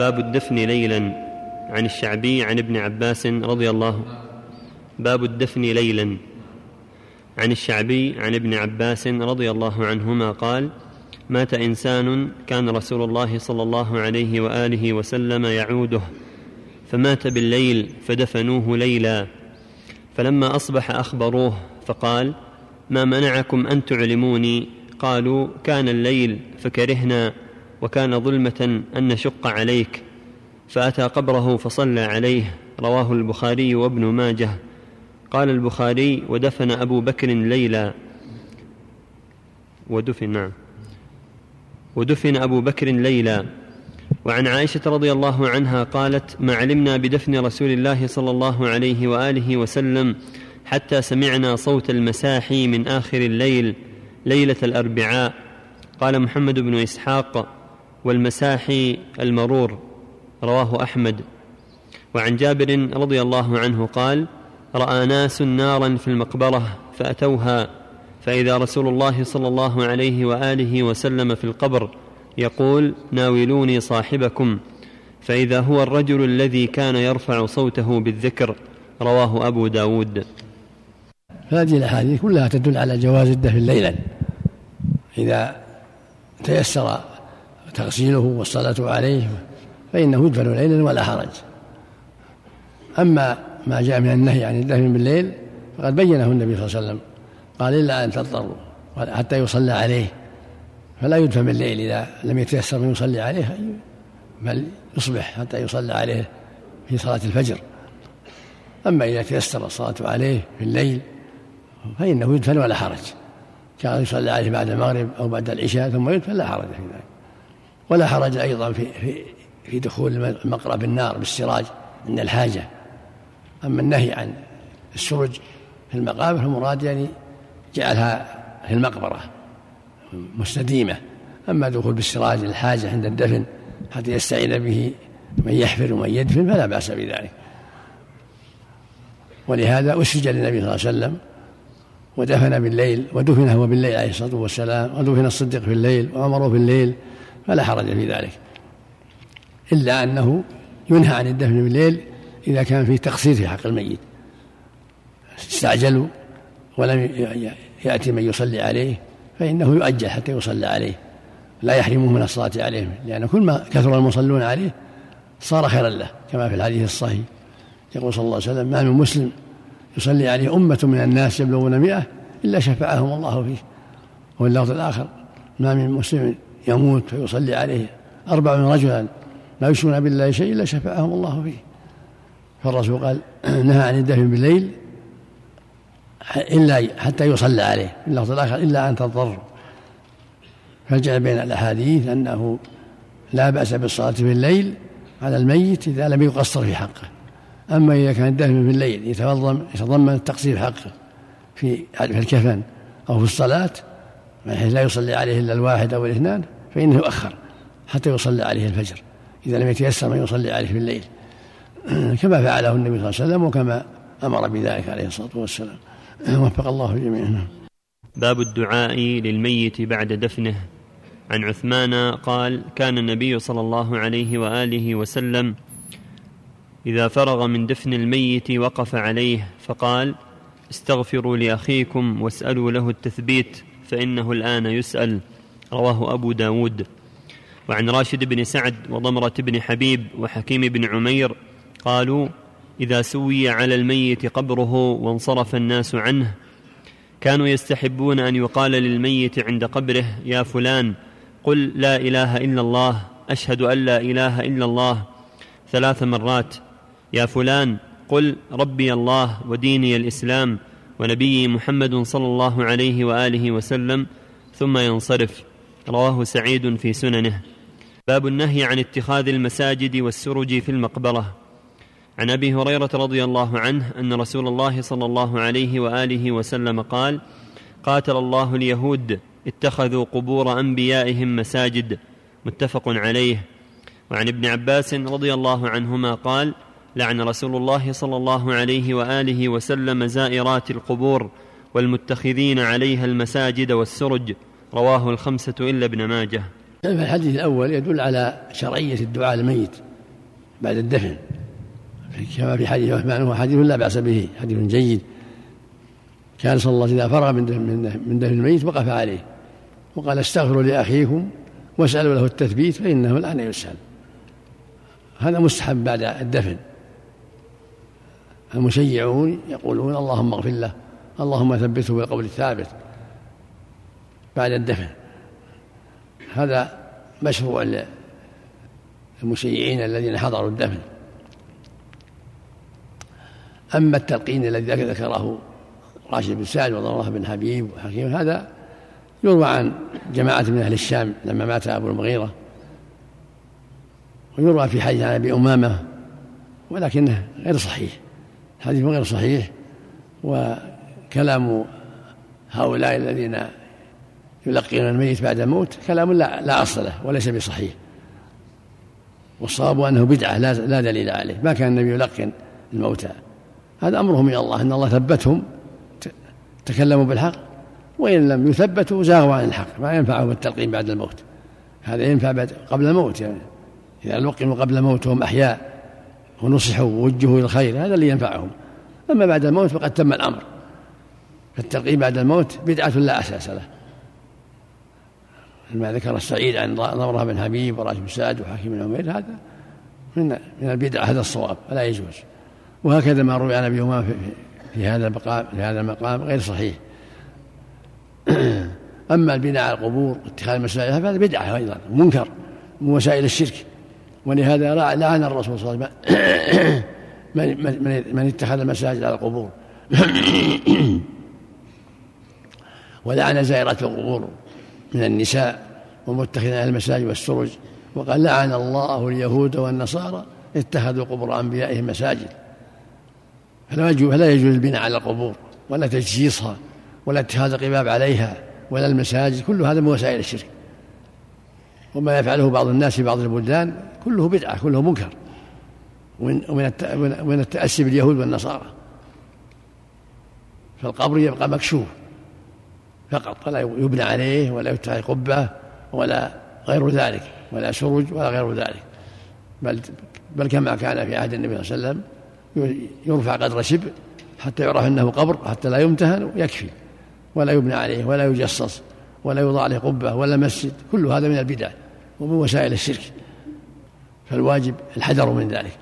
باب الدفن ليلا عن الشعبي عن ابن عباس رضي الله باب الدفن ليلا عن الشعبي عن ابن عباس رضي الله عنهما قال مات إنسان كان رسول الله صلى الله عليه وآله وسلم يعوده فمات بالليل فدفنوه ليلا. فلما أصبح أخبروه فقال ما منعكم أن تعلموني؟ قالوا كان الليل فكرهنا. وكان ظلمة أن نشق عليك فأتى قبره فصلى عليه رواه البخاري وابن ماجه. قال البخاري ودفن أبو بكر ليلا. ودفن نعم. ودفن أبو بكر ليلا. وعن عائشة رضي الله عنها قالت ما علمنا بدفن رسول الله صلى الله عليه وآله وسلم حتى سمعنا صوت المساحي من آخر الليل ليلة الأربعاء. قال محمد بن إسحاق والمساحي المرور رواه أحمد. وعن جابر رضي الله عنه قال رأى ناس نارا في المقبرة فأتوها فإذا رسول الله صلى الله عليه وآله وسلم في القبر يقول ناولوني صاحبكم. فإذا هو الرجل الذي كان يرفع صوته بالذكر رواه أبو داود. هذه الأحاديث كلها تدل على جواز الدفن ليلا إذا تيسر تغسيله والصلاة عليه فإنه يدفن ليلا ولا حرج. أما ما جاء من النهي عن الدفن بالليل فقد بينه النبي صلى الله عليه وسلم قال إلا أن تضطروا حتى يصلى عليه. فلا يدفن بالليل إذا لم يتيسر من يصلي عليه بل يصبح حتى يصلى عليه في صلاة الفجر. أما إذا تيسر الصلاة عليه في الليل فإنه يدفن ولا حرج. كان يصلى عليه بعد المغرب أو بعد العشاء ثم يدفن لا حرج في ذلك. ولا حرج أيضا في في في دخول المقرى بالنار بالسراج عند الحاجة. أما النهي عن السرج في المقابر فالمراد يعني جعلها في المقبرة مستديمة. أما دخول بالسراج الحاجة عند الدفن حتى يستعين به من يحفر ومن يدفن فلا بأس بذلك. ولهذا أسرج للنبي صلى الله عليه وسلم ودفن بالليل ودفن هو بالليل عليه الصلاة والسلام ودفن الصديق في الليل وأمره في الليل فلا حرج في ذلك. إلا أنه ينهى عن الدفن بالليل إذا كان فيه تقصير في حق الميت. استعجلوا ولم يأتي من يصلي عليه فإنه يؤجل حتى يصلى عليه. لا يحرمه من الصلاة عليه لأن كل ما كثر المصلون عليه صار خيرا له كما في الحديث الصحيح. يقول صلى الله عليه وسلم ما من مسلم يصلي عليه أمة من الناس يبلغون مئة إلا شفعهم الله فيه وفي اللفظ الآخر ما من مسلم يموت فيصلي عليه أربعون رجلا لا يشركون بالله شيء إلا شفعهم الله فيه. فالرسول قال نهى عن الدفن بالليل إلا حتى يصلى عليه في اللفظ الآخر إلا أن تضطر. فجعل بين الأحاديث أنه لا بأس بالصلاة في الليل على الميت إذا لم يقصر في حقه. أما إذا كان الدفن في الليل يتضمن التقصير حقه في في الكفن أو في الصلاة لا يصلي عليه إلا الواحد أو الاثنان فإنه يؤخر حتى يصلي عليه الفجر. إذا لم يتيسر من يصلي عليه في الليل كما فعله النبي صلى الله عليه وسلم وكما أمر بذلك عليه الصلاة والسلام. وفق الله جميعا. باب الدعاء للميت بعد دفنه. عن عثمان قال كان النبي صلى الله عليه وآله وسلم إذا فرغ من دفن الميت وقف عليه فقال استغفروا لأخيكم واسألوا له التثبيت. فإنه الآن يسأل رواه أبو داود. وعن راشد بن سعد وضمرة بن حبيب وحكيم بن عمير قالوا إذا سوي على الميت قبره وانصرف الناس عنه كانوا يستحبون أن يقال للميت عند قبره يا فلان قل لا إله إلا الله أشهد أن لا إله إلا الله ثلاث مرات. يا فلان قل ربي الله وديني الإسلام ونبيي محمد صلى الله عليه وآله وسلم ثم ينصرف. رواه سعيد في سننه. باب النهي عن اتخاذ المساجد والسرج في المقبرة. عن أبي هريرة رضي الله عنه أن رسول الله صلى الله عليه وآله وسلم قال قاتل الله اليهود اتخذوا قبور أنبيائهم مساجد. متفق عليه. وعن ابن عباس رضي الله عنهما قال لعن رسول الله صلى الله عليه وآله وسلم زائرات القبور والمتخذين عليها المساجد والسرج رواه الخمسة إلا ابن ماجه. الحديث الأول يدل على شرعية الدعاء للميت بعد الدفن. كما في حديث عثمان هو حديث لا بأس به حديث جيد. كان صلى الله عليه وسلم إذا فرغ من دفن, من دفن الميت وقف عليه. وقال استغفروا لأخيكم واسألوا له التثبيت فإنه الآن يسأل. هذا مستحب بعد الدفن. المشيعون يقولون اللهم اغفر له اللهم ثبته بالقول الثابت بعد الدفن. هذا مشروع للمشيعين الذين حضروا الدفن. أما التلقين الذي ذكره راشد بن سعد وضر بن حبيب وحكيم هذا يروى عن جماعة من أهل الشام لما مات أبو المغيرة. ويروى في حديث عن أبي أمامة ولكنه غير صحيح. الحديث غير صحيح وكلام هؤلاء الذين يلقون الميت بعد الموت كلام لا, لا أصل له وليس بصحيح. والصواب أنه بدعة لا, لا دليل عليه ما كان النبي يلقن الموتى. هذا أمرهم من الله أن الله ثبتهم تكلموا بالحق وإن لم يثبتوا زاغوا عن الحق ما ينفعهم التلقين بعد الموت. هذا ينفع بعد قبل الموت يعني. إذا لقنوا قبل الموت وهم أحياء ونصحوا ووجهوا إلى الخير هذا اللي ينفعهم. أما بعد الموت فقد تم الأمر. فالتلقين بعد الموت بدعة لا أساس له. ما ذكر السعيد عن ضمرة بن حبيب وراشد بن سعد وحكيم بن عمير هذا من من البدعة هذا الصواب فلا يجوز. وهكذا ما روي عن أبي أمامة في هذا المقام في هذا المقام غير صحيح. أما البناء على القبور واتخاذ المساجد هذا بدعة أيضا منكر من وسائل الشرك. ولهذا لعن الرسول صلى الله عليه وسلم. من, من, من اتخذ المساجد على القبور. ولعن زائرات القبور من النساء ومتخذين على المساجد والسرج. وقال لعن الله اليهود والنصارى اتخذوا قبور أنبيائهم مساجد. فلا يجوز فلا يجوز البناء على القبور ولا تجسيسها ولا اتخاذ القباب عليها ولا المساجد. كل هذا من وسائل الشرك. وما يفعله بعض الناس في بعض البلدان كله بدعة كله منكر. ومن ومن التأسي باليهود والنصارى. فالقبر يبقى مكشوف فقط ولا يبنى عليه ولا يتخذ قبة ولا غير ذلك ولا سرج ولا غير ذلك. بل بل كما كان في عهد النبي صلى الله عليه وسلم يرفع قدر شبر حتى يعرف أنه قبر حتى لا يمتهن يكفي. ولا يبنى عليه ولا يجصص ولا يوضع عليه قبة ولا مسجد كل هذا من البدع. ومن وسائل الشرك. فالواجب الحذر من ذلك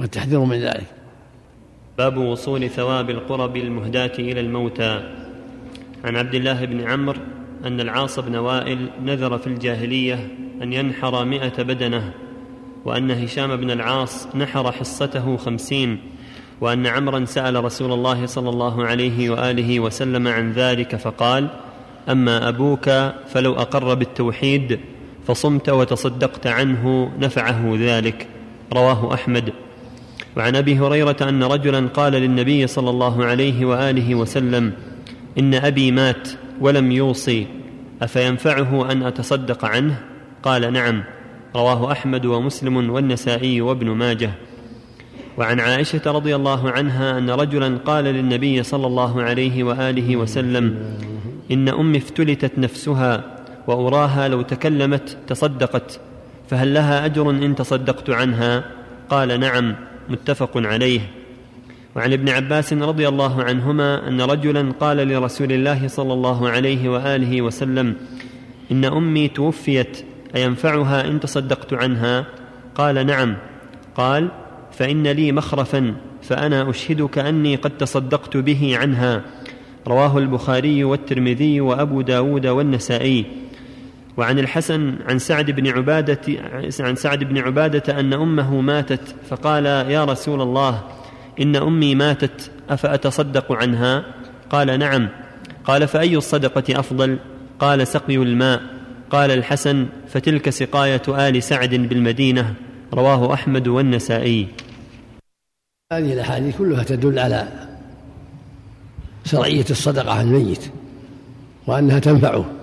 والتحذير من ذلك. باب وصول ثواب القرب المهداة إلى الموتى. عن عبد الله بن عمرو أن العاص بن وائل نذر في الجاهلية أن ينحر مئة بدنة وأن هشام بن العاص نحر حصته خمسين وأن عمرا سأل رسول الله صلى الله عليه وآله وسلم عن ذلك فقال أما أبوك فلو أقر بالتوحيد فصمت وتصدقت عنه نفعه ذلك. رواه أحمد. وعن أبي هريرة أن رجلا قال للنبي صلى الله عليه وآله وسلم إن أبي مات ولم يوصي أفينفعه أن أتصدق عنه؟ قال نعم. رواه أحمد ومسلم والنسائي وابن ماجه. وعن عائشة رضي الله عنها أن رجلا قال للنبي صلى الله عليه وآله وسلم إن أمي افتلتت نفسها واراها لو تكلمت تصدقت فهل لها أجر إن تصدقت عنها؟ قال نعم متفق عليه. وعن ابن عباس رضي الله عنهما أن رجلا قال لرسول الله صلى الله عليه وآله وسلم إن أمي توفيت أينفعها إن تصدقت عنها؟ قال نعم. قال فإن لي مخرفا فأنا أشهدك أني قد تصدقت به عنها. رواه البخاري والترمذي وأبو داود والنسائي. وعن الحسن عن سعد بن عبادة عن سعد بن عبادة أن أمه ماتت فقال يا رسول الله إن أمي ماتت أفأتصدق عنها؟ قال نعم. قال فأي الصدقة أفضل؟ قال سقي الماء. قال الحسن فتلك سقاية آل سعد بالمدينة. رواه أحمد والنسائي. هذه الأحاديث كلها تدل على شرعية الصدقة عن الميت وأنها تنفعه.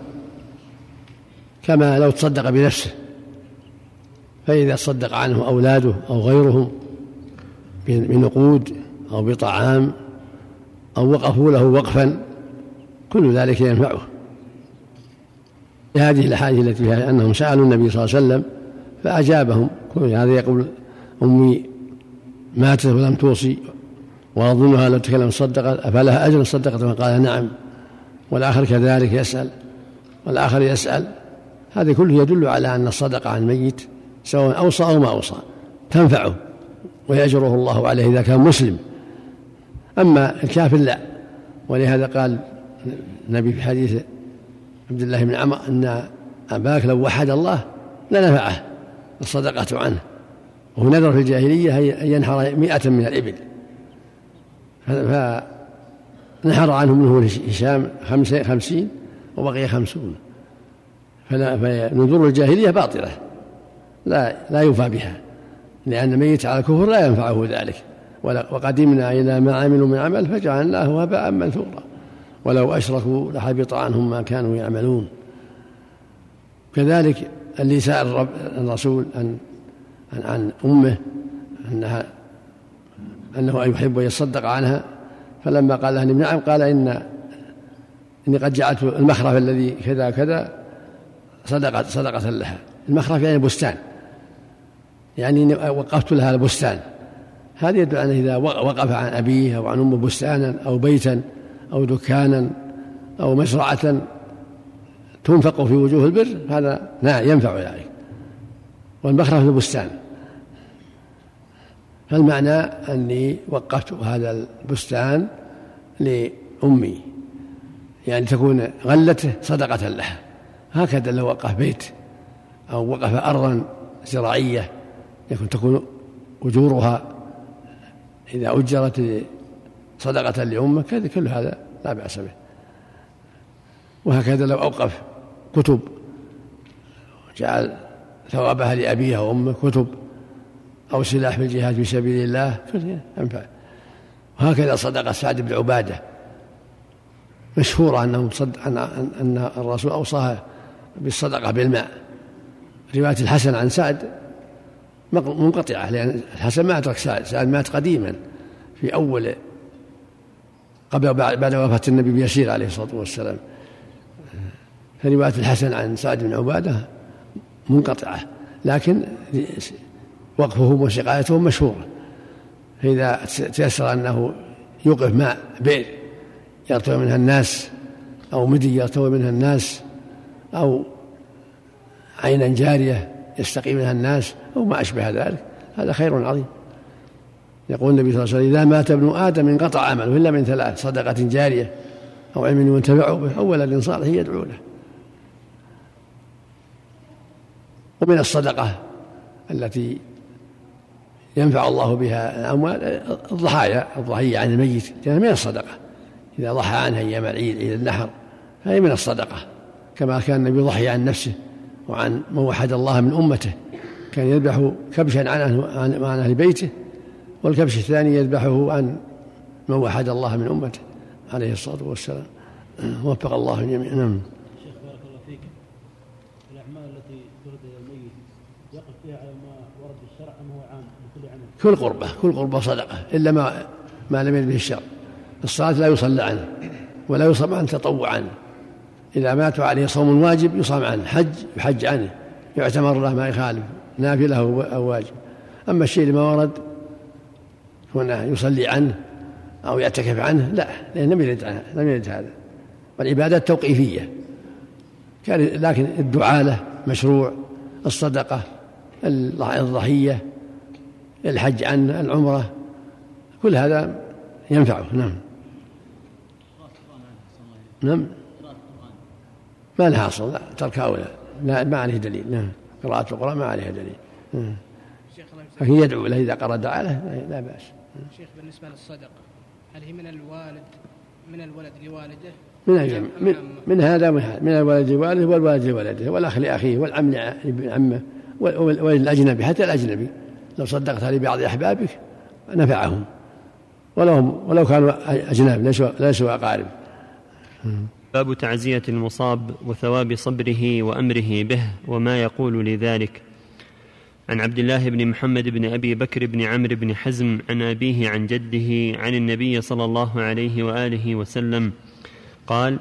كما لو تصدق بنفسه. فإذا صدق عنه أولاده أو غيرهم بنقود أو بطعام أو وقفوا له وقفا كل ذلك ينفعه. هذه الأحاديث التي فيها أنهم سألوا النبي صلى الله عليه وسلم فأجابهم. هذا يقول أمي ماتت ولم توصي وأظنها لو تكلم صدقت أفلها أجر صدقت فقال نعم. والآخر كذلك يسأل والآخر يسأل هذا كله يدل على أن الصدقة عن الميت سواء أوصى أو ما أوصى تنفعه ويأجره الله عليه إذا كان مسلم. أما الكافر لا ولهذا قال النبي في حديث عبد الله بن عمر أن أباك لو وحد الله لنفعه الصدقة عنه. وهو نذر في الجاهلية أن ينحر مئة من الإبل. فنحر عنه منه هشام خمسين وبقي خمسون. فنذور الجاهلية باطلة. لا لا يوفى بها. لأن الميت على الكفر لا ينفعه ذلك. وقدمنا إلى ما عملوا من عمل فجعلناه هباء منثورا. ولو أشركوا لحبط عنهم ما كانوا يعملون. كذلك اللي سأل الرسول عن عن, عن أمه أنها أنه يحب أن يصدق عنها. فلما قال لها نعم قال إن إني قد جعلت المخرف الذي كذا كذا صدقة صدقة لها. المخرف يعني بستان. يعني وقفت لها البستان. هذا يدل أنه إذا وقف عن أبيه أو عن أمه بستانا أو بيتا أو دكانا أو مزرعة تنفق في وجوه البر هذا لا ينفع ذلك. والمخرف في البستان فالمعنى أني وقفت هذا البستان لأمي. يعني تكون غلته صدقة لها. هكذا لو وقف بيت أو وقف أرضا زراعية يكون تكون أجورها إذا أجرت صدقة لأمة كذا كل هذا لا بأس به. وهكذا لو أوقف كتب جعل ثوابها لأبيها وأمه كتب أو سلاح في الجهاد في سبيل الله ينفع. وهكذا صدقة سعد بن عبادة مشهورة أنه صد أن الرسول أوصاها بالصدقة بالماء. رواية الحسن عن سعد منقطعة لأن الحسن ما أدرك سعد سعد مات قديما في أول قبل بعد وفاة النبي بيسير عليه الصلاة والسلام. فرواية الحسن عن سعد بن عبادة منقطعة لكن وقفهم وسقايتهم مشهورة. فإذا تيسر أنه يوقف ماء بئر يرتوي منها الناس أو مدي يرتوي منها الناس أو عينا جارية يستقي منها الناس أو ما أشبه ذلك. هذا خير عظيم. يقول النبي صلى الله عليه وسلم إذا مات ابن آدم انقطع عمله إلا من ثلاث صدقة جارية أو علم ينتفع به أو ولد صالح يدعو له. ومن الصدقة التي ينفع الله بها الأموال الضحايا الضحية عن الميت لأنها من الصدقة. إذا ضحى عنها أيام العيد عيد النحر فهي من الصدقة. كما كان النبي يضحي عن نفسه وعن من وحد الله من أمته. كان يذبح كبشا عن أهل, عن أهل بيته والكبش الثاني يذبحه عن من وحد الله من أمته عليه الصلاة والسلام. وفق الله الجميع. نعم. شيخ بارك الله فيك. الأعمال التي ترد إلى الميت يقف فيها على ما ورد الشرع أم هو عام لكل عمل؟ كل قربة كل قربة صدقة إلا ما ما لم يرد به الشرع. الصلاة لا يصلى عنه ولا يصام عنه تطوعا. إذا مات عليه صوم واجب يصام عنه حج يحج عنه يعتمر له ما يخالف نافلة أو واجب. أما الشيء اللي ما ورد كونه يصلي عنه أو يعتكف عنه لا لأنه لم يرد لم يرد هذا. والعبادات توقيفية. لكن الدعاء له مشروع الصدقة الضحية الحج عنه العمرة كل هذا ينفعه. نعم. نعم. ما لها أصل لا تركها أولى لا. ما عليه دليل. نعم. قراءة القرآن ما عليها دليل. نعم. لكن يدعو له إذا قرأ دعاء له لا بأس. شيخ بالنسبة للصدقة هل هي من الوالد من الولد لوالده؟ من الجمع من, من هذا ومن هذا من الولد لوالده والولد لولده والأخ لأخيه والعم لعمه وللأجنبي حتى الأجنبي. لو صدقت لبعض أحبابك نفعهم. ولو ولو كانوا أجناب ليسوا ليسوا أقارب. باب تعزية المصاب وثواب صبره وأمره به وما يقول لذلك. عن عبد الله بن محمد بن أبي بكر بن عمرو بن حزم عن أبيه عن جده عن النبي صلى الله عليه وآله وسلم قال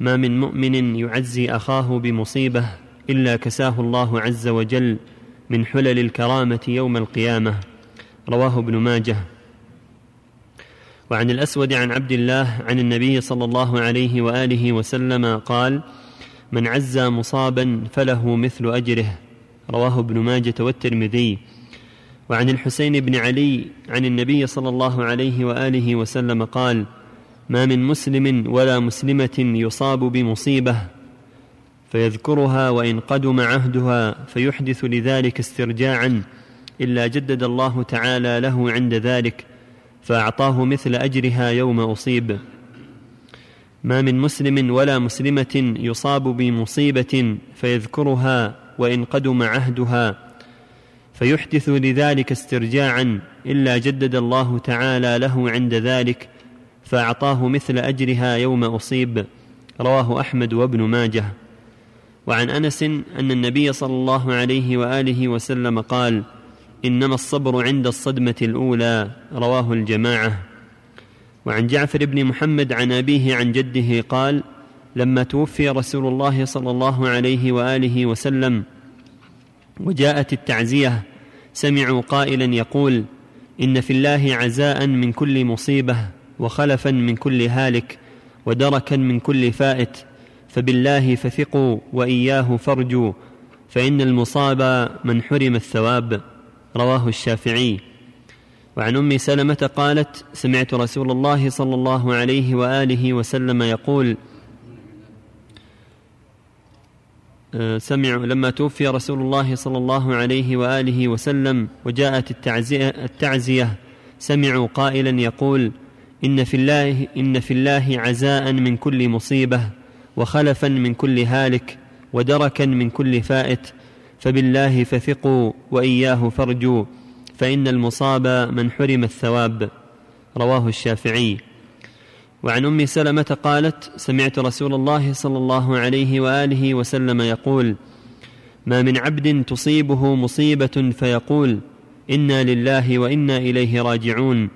ما من مؤمن يعزي أخاه بمصيبة إلا كساه الله عز وجل من حلل الكرامة يوم القيامة. رواه ابن ماجه. وعن الأسود عن عبد الله عن النبي صلى الله عليه وآله وسلم قال من عزى مصابا فله مثل أجره. رواه ابن ماجة والترمذي. وعن الحسين بن علي عن النبي صلى الله عليه وآله وسلم قال ما من مسلم ولا مسلمة يصاب بمصيبة. فيذكرها وإن قدم عهدها فيحدث لذلك استرجاعا إلا جدد الله تعالى له عند ذلك فأعطاه مثل أجرها يوم أصيب. ما من مسلم ولا مسلمة يصاب بمصيبة فيذكرها وإن قدم عهدها فيحدث لذلك استرجاعا إلا جدد الله تعالى له عند ذلك فأعطاه مثل أجرها يوم أصيب. رواه أحمد وابن ماجه. وعن أنس أن النبي صلى الله عليه وآله وسلم قال إنما الصبر عند الصدمة الأولى رواه الجماعة. وعن جعفر بن محمد عن أبيه عن جده قال لما توفي رسول الله صلى الله عليه وآله وسلم وجاءت التعزية سمعوا قائلا يقول إن في الله عزاء من كل مصيبة وخلفا من كل هالك ودركا من كل فائت فبالله فثقوا وإياه فارجوا فإن المصاب من حرم الثواب رواه الشافعي. وعن أم سلمة قالت سمعت رسول الله صلى الله عليه وآله وسلم يقول آه، سمعوا لما توفي رسول الله صلى الله عليه وآله وسلم وجاءت التعزية, التعزية سمعوا قائلا يقول إن في الله إن في الله عزاء من كل مصيبة وخلفا من كل هالك ودركا من كل فائت فبالله فثقوا وإياه فارجوا فإن المصاب من حرم الثواب. رواه الشافعي. وعن أم سلمة قالت سمعت رسول الله صلى الله عليه وآله وسلم يقول ما من عبد تصيبه مصيبة فيقول إنا لله وإنا إليه راجعون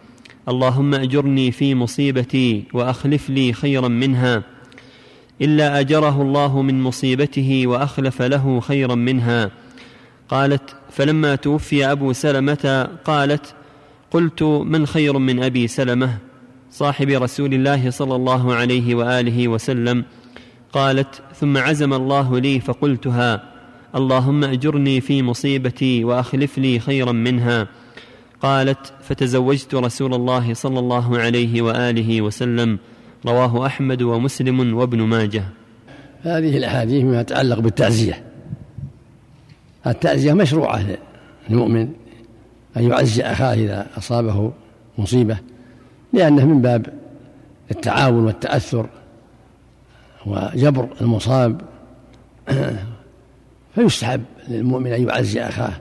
اللهم أجرني في مصيبتي وأخلف لي خيرا منها إلا أجره الله من مصيبته وأخلف له خيرا منها. قالت فلما توفي أبو سلمة قالت قلت من خير من أبي سلمة؟ صاحب رسول الله صلى الله عليه وآله وسلم. قالت ثم عزم الله لي فقلتها اللهم أجرني في مصيبتي وأخلف لي خيرا منها. قالت فتزوجت رسول الله صلى الله عليه وآله وسلم. رواه أحمد ومسلم وابن ماجه. هذه الأحاديث مما يتعلق بالتعزية. التعزية مشروعة للمؤمن أن يعزي أخاه إذا أصابه مصيبة لأنه من باب التعاون والتأثر وجبر المصاب. فيستحب للمؤمن أن يعزي أخاه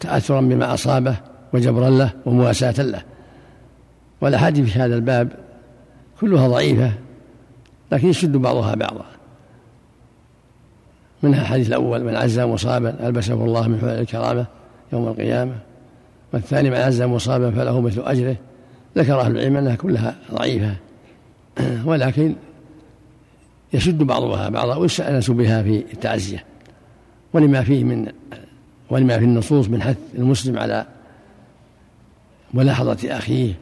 تأثرا بما أصابه وجبرا له ومواساة له. والأحاديث في هذا الباب كلها ضعيفة لكن يشد بعضها بعضا. منها الحديث الأول من عز مصابا ألبسه الله من حلل الكرامة يوم القيامة. والثاني من عز مصابا فله مثل أجره. ذكر أهل العلم أنها كلها ضعيفة. ولكن يشد بعضها بعضا ويستأنس بها في التعزية. ولما فيه من ولما في النصوص من حث المسلم على ملاحظة أخيه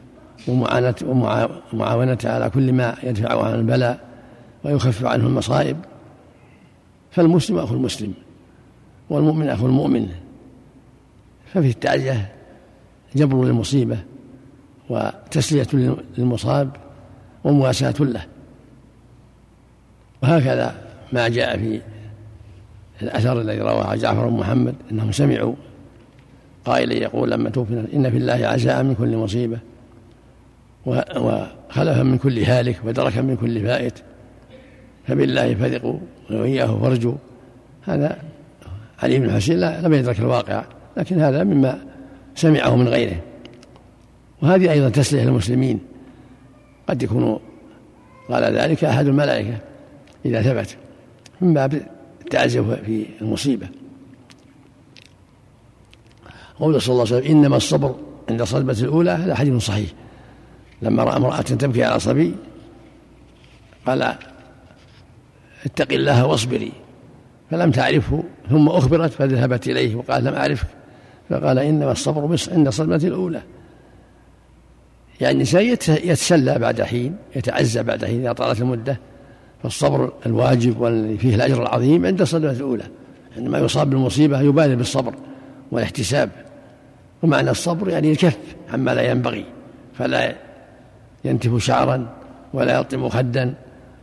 ومعاونته على كل ما يدفعه عن البلاء ويخفف عنه المصائب. فالمسلم أخو المسلم والمؤمن أخو المؤمن. ففي التعزية جبر للمصيبة وتسلية للمصاب ومواساة له. وهكذا ما جاء في الأثر الذي رواه جعفر بن محمد أنهم سمعوا قائلا يقول لما توفنا إن في الله عزاء من كل مصيبة. وخلفا من كل هالك ودركا من كل فائت فبالله فثقوا وإياه فارجوا هذا علي بن الحسين لم يدرك الواقع لكن هذا مما سمعه من غيره. وهذه أيضا تسلية للمسلمين. قد يكون قال ذلك أحد الملائكة إذا ثبت من باب التعزية في المصيبة. قوله صلى الله عليه وسلم إنما الصبر عند الصدمة الأولى هذا حديث صحيح. لما رأى امرأة تبكي على صبي قال اتق الله واصبري فلم تعرفه ثم أخبرت فذهبت إليه وقال لم أعرفك فقال إنما الصبر عند الصدمة الأولى. يعني الإنسان يتسلى بعد حين يتعزى بعد حين إذا طالت المدة فالصبر الواجب والذي فيه الأجر العظيم عند الصدمة الأولى. عندما يصاب بالمصيبة يبالي بالصبر والاحتساب. ومعنى الصبر يعني الكف عما لا ينبغي فلا ينتف شعرا ولا يلطم خدا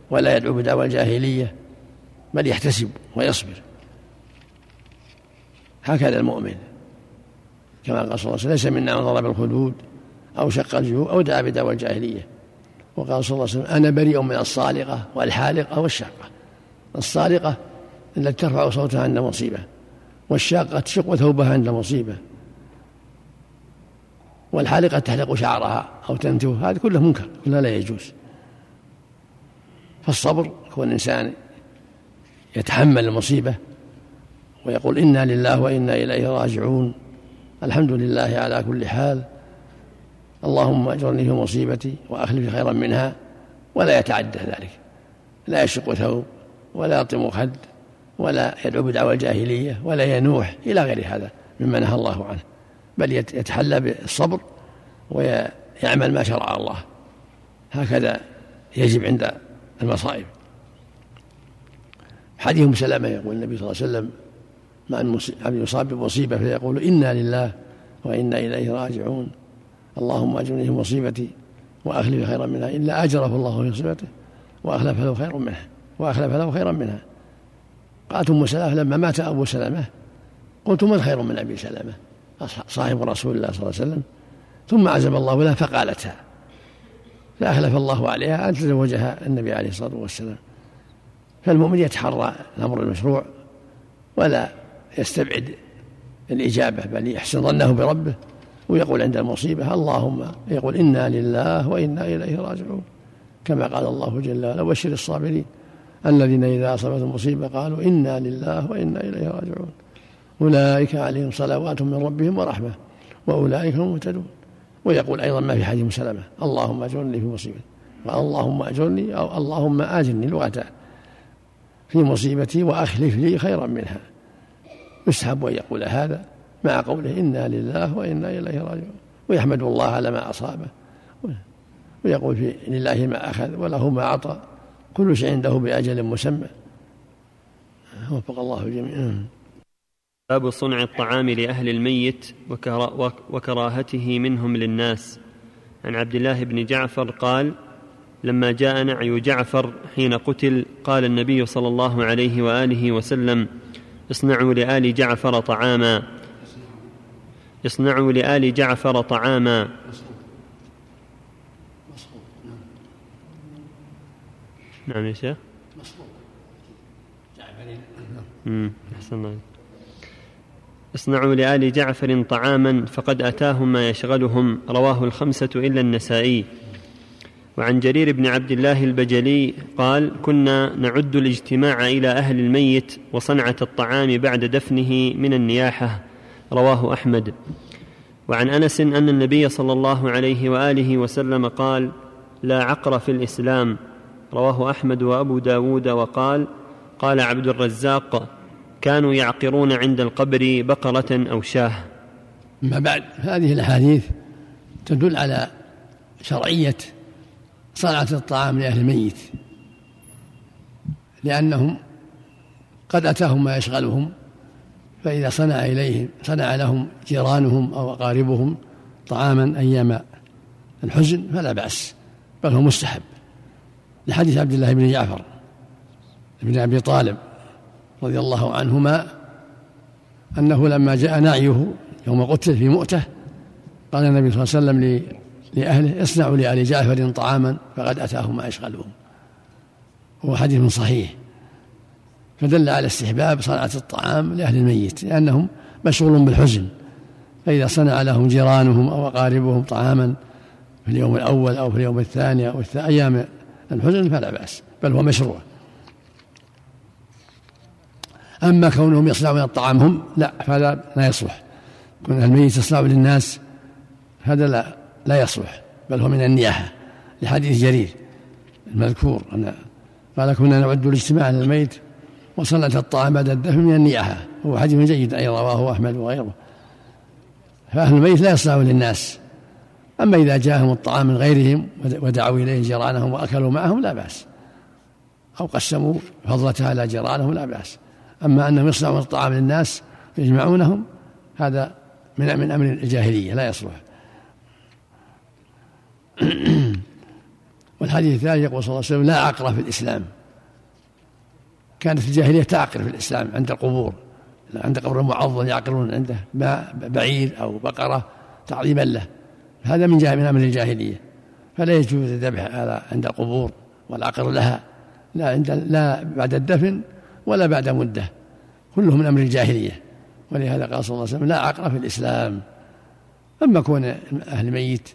ولا يدعو بدعوى الجاهلية بل يحتسب ويصبر. هكذا المؤمن. كما قال صلى الله عليه وسلم ليس منا من ضرب الخدود أو شق الجيوب أو دعا بدعوى الجاهلية. وقال صلى الله عليه وسلم أنا بريء من الصالقة والحالقة والشاقة. الصالقة التي ترفع صوتها عند مصيبة والشاقة تشق ثوبها عند مصيبة. والحالقة تحلق شعرها أو تنتف هذا كله منكر كله لا يجوز. فالصبر هو الإنسان يتحمل المصيبة ويقول إنا لله وإنا إليه راجعون الحمد لله على كل حال اللهم أجرني في مصيبتي واخلف خيرا منها ولا يتعدى ذلك. لا يشق ثوب ولا يطم خد ولا يدعو بدعوى الجاهلية ولا ينوح إلى غير هذا مما نهى الله عنه. بل يتحلى بالصبر ويعمل ما شرع الله. هكذا يجب عند المصائب. حديث أم يقول النبي صلى الله عليه وسلم مع عبد يصاب بمصيبة فيقول إنا لله وإنا إليه راجعون. اللهم أجرني في مصيبتي وأخلف خيرا منها. الا أجره الله في مصيبته وأخلف له خيرا منها وأخلف له خيرا منها. قالت أم سلمة لما مات أبو سلمة قلت من خير من أبي سلمة؟ صاحب رسول الله صلى الله عليه وسلم. ثم عزم الله لها فقالتها. فأخلف الله عليها أن تزوجها النبي عليه الصلاة والسلام. فالمؤمن يتحرى الأمر المشروع ولا يستبعد الإجابة بل يحسن ظنه بربه ويقول عند المصيبة اللهم يقول إنا لله وإنا إليه راجعون. كما قال الله جل وعلا بشر الصابرين الذين إذا أصابتهم مصيبة قالوا إنا لله وإنا إليه راجعون. أولئك عليهم صلوات من ربهم ورحمة وأولئك هم المهتدون. ويقول أيضا ما في حديث سلمة اللهم أجرني في مصيبتي اللهم أجرني أو اللهم آجرني لغتان في مصيبتي وأخلف لي خيرا منها. يسحب أن يقول هذا مع قوله إنا لله وإنا إليه راجعون. ويحمد الله على ما أصابه. ويقول في لله ما أخذ وله ما أعطى. كل شيء عنده بأجل مسمى. وفق الله الجميع باب صنع الطعام لأهل الميت وكراهته منهم للناس. عن عبد الله بن جعفر قال لما جاء نعي جعفر حين قتل قال النبي صلى الله عليه وآله وسلم اصنعوا لآل جعفر طعاما. اصنعوا لآل جعفر طعاما. نعم يا شيخ. أحسن الله اصنعوا لآل جعفر طعاما فقد أتاهم ما يشغلهم. رواه الخمسة إلا النسائي. وعن جرير بن عبد الله البجلي قال كنا نعد الاجتماع إلى أهل الميت وصنعة الطعام بعد دفنه من النياحة. رواه أحمد. وعن أنس أن النبي صلى الله عليه وآله وسلم قال لا عقر في الإسلام. رواه أحمد وأبو داود وقال قال عبد الرزاق كانوا يعقرون عند القبر بقرة أو شاه. أما بعد هذه الأحاديث تدل على شرعية صنعة الطعام لأهل الميت لأنهم قد أتاهم ما يشغلهم فإذا صنع إليهم صنع لهم جيرانهم أو أقاربهم طعاما أيام الحزن فلا بأس بل هو مستحب. لحديث عبد الله بن جعفر بن أبي طالب رضي الله عنهما أنه لما جاء نعيه يوم قتل في مؤتة قال النبي صلى الله عليه وسلم لأهله اصنعوا لآل جعفر طعاما فقد أتاهم ما يشغلهم هو حديث صحيح. فدل على استحباب صنعة الطعام لأهل الميت لأنهم مشغول بالحزن. فإذا صنع لهم جيرانهم أو أقاربهم طعاما في اليوم الأول أو في اليوم الثاني أو أيام الحزن فلا بأس بل هو مشروع. أما كونهم يصنعون الطعام هم لا فهذا لا يصلح. كون الميت يصنع للناس هذا لا لا يصلح بل هو من النياحة. لحديث جرير المذكور أن قال كنا نعد الاجتماع على الميت وصنعة الطعام بعد الدفن من النياحة. هو حديث جيد أيضا رواه أحمد وغيره. فأهل الميت لا يصنعون للناس. أما إذا جاءهم الطعام من غيرهم ودعوا إليه جيرانهم وأكلوا معهم لا بأس. أو قسموا فضلتها على جيرانهم لا بأس. أما أنهم يصنعون الطعام للناس ويجمعونهم هذا من من أمر الجاهلية لا يصلح. والحديث الثاني يقول صلى الله عليه وسلم لا عقر في الإسلام. كانت الجاهلية تعقر في الإسلام عند القبور. عند قبر المعظم يعقرون عنده بعير أو بقرة تعظيما له. هذا من من أمر الجاهلية. فلا يجوز الذبح هذا عند القبور والعقر لها. لا عند لا بعد الدفن ولا بعد مدة. كله من أمر الجاهلية. ولهذا قال صلى الله عليه وسلم لا عقر في الإسلام. أما كون أهل الميت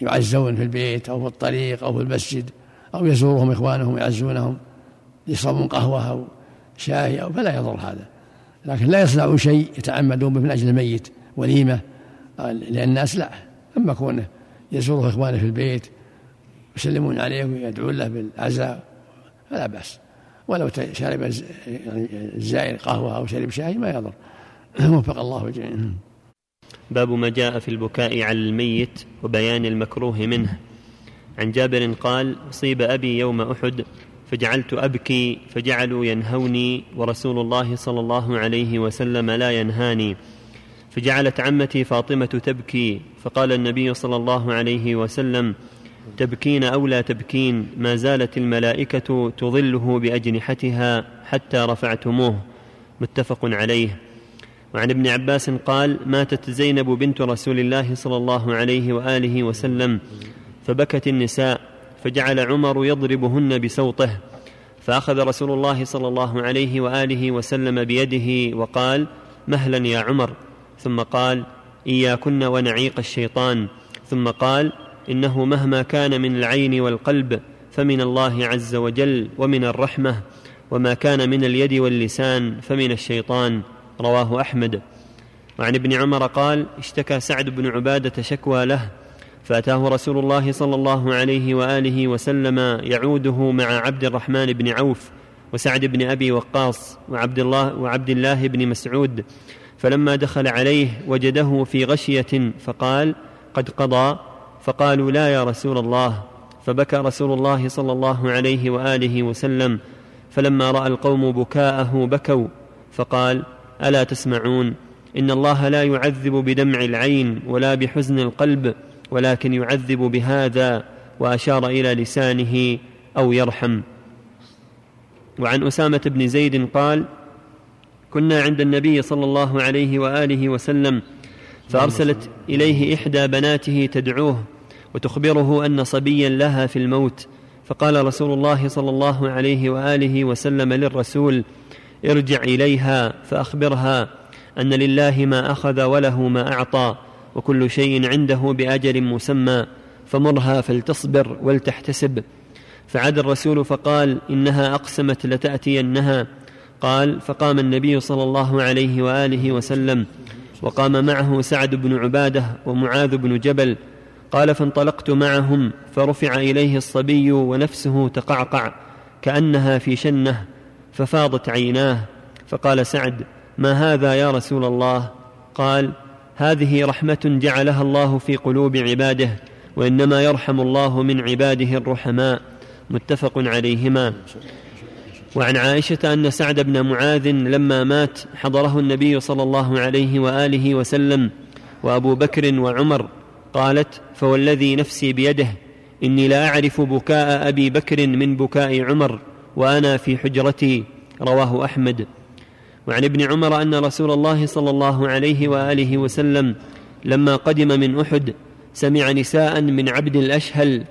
يعزون في البيت أو في الطريق أو في المسجد أو يزورهم إخوانهم ويعزونهم يشربون قهوة أو شاي أو فلا يضر هذا. لكن لا يصنعوا شيء يتعمدون من أجل الميت وليمة. لأن الناس لا. أما كونه يزوره إخوانه في البيت يسلمون عليه ويدعون له بالعزاء فلا بأس. ولو شرب الزائر قهوة أو شرب شاي ما يضر. وفق الله الجميع باب ما جاء في البكاء على الميت وبيان المكروه منه. عن جابر قال أصيب أبي يوم أحد فجعلت أبكي فجعلوا ينهوني ورسول الله صلى الله عليه وسلم لا ينهاني. فجعلت عمتي فاطمة تبكي فقال النبي صلى الله عليه وسلم تبكين أو لا تبكين ما زالت الملائكة تظله بأجنحتها حتى رفعتموه. متفق عليه. وعن ابن عباس قال ماتت زينب بنت رسول الله صلى الله عليه وآله وسلم فبكت النساء فجعل عمر يضربهن بسوطه فأخذ رسول الله صلى الله عليه وآله وسلم بيده وقال مهلا يا عمر. ثم قال إياكن ونعيق الشيطان. ثم قال إنه مهما كان من العين والقلب فمن الله عز وجل ومن الرحمة وما كان من اليد واللسان فمن الشيطان رواه أحمد. وعن ابن عمر قال اشتكى سعد بن عبادة شكوى له فأتاه رسول الله صلى الله عليه وآله وسلم يعوده مع عبد الرحمن بن عوف وسعد بن أبي وقاص وعبد الله وعبد الله بن مسعود فلما دخل عليه وجده في غشية فقال قد قضى فقالوا لا يا رسول الله فبكى رسول الله صلى الله عليه وآله وسلم فلما رأى القوم بكاءه بكوا فقال ألا تسمعون؟ إن الله لا يعذب بدمع العين ولا بحزن القلب ولكن يعذب بهذا وأشار إلى لسانه أو يرحم. وعن أسامة بن زيد قال كنا عند النبي صلى الله عليه وآله وسلم فأرسلت إليه إحدى بناته تدعوه وتخبره أن صبيا لها في الموت. فقال رسول الله صلى الله عليه وآله وسلم للرسول ارجع إليها فأخبرها أن لله ما أخذ وله ما أعطى وكل شيء عنده بأجل مسمى فمرها فلتصبر ولتحتسب. فعاد الرسول فقال إنها أقسمت لتأتينها. قال فقام النبي صلى الله عليه وآله وسلم وقام معه سعد بن عبادة ومعاذ بن جبل قال فانطلقت معهم فرفع إليه الصبي ونفسه تقعقع كأنها في شنة ففاضت عيناه فقال سعد ما هذا يا رسول الله؟ قال هذه رحمة جعلها الله في قلوب عباده وإنما يرحم الله من عباده الرحماء. متفق عليهما. وعن عائشة أن سعد بن معاذ لما مات حضره النبي صلى الله عليه وآله وسلم وأبو بكر وعمر قالت فوالذي نفسي بيده إني لا أعرف بكاء أبي بكر من بكاء عمر وأنا في حجرتي. رواه أحمد. وعن ابن عمر أن رسول الله صلى الله عليه وآله وسلم لما قدم من أحد سمع نساء من عبد الأشهل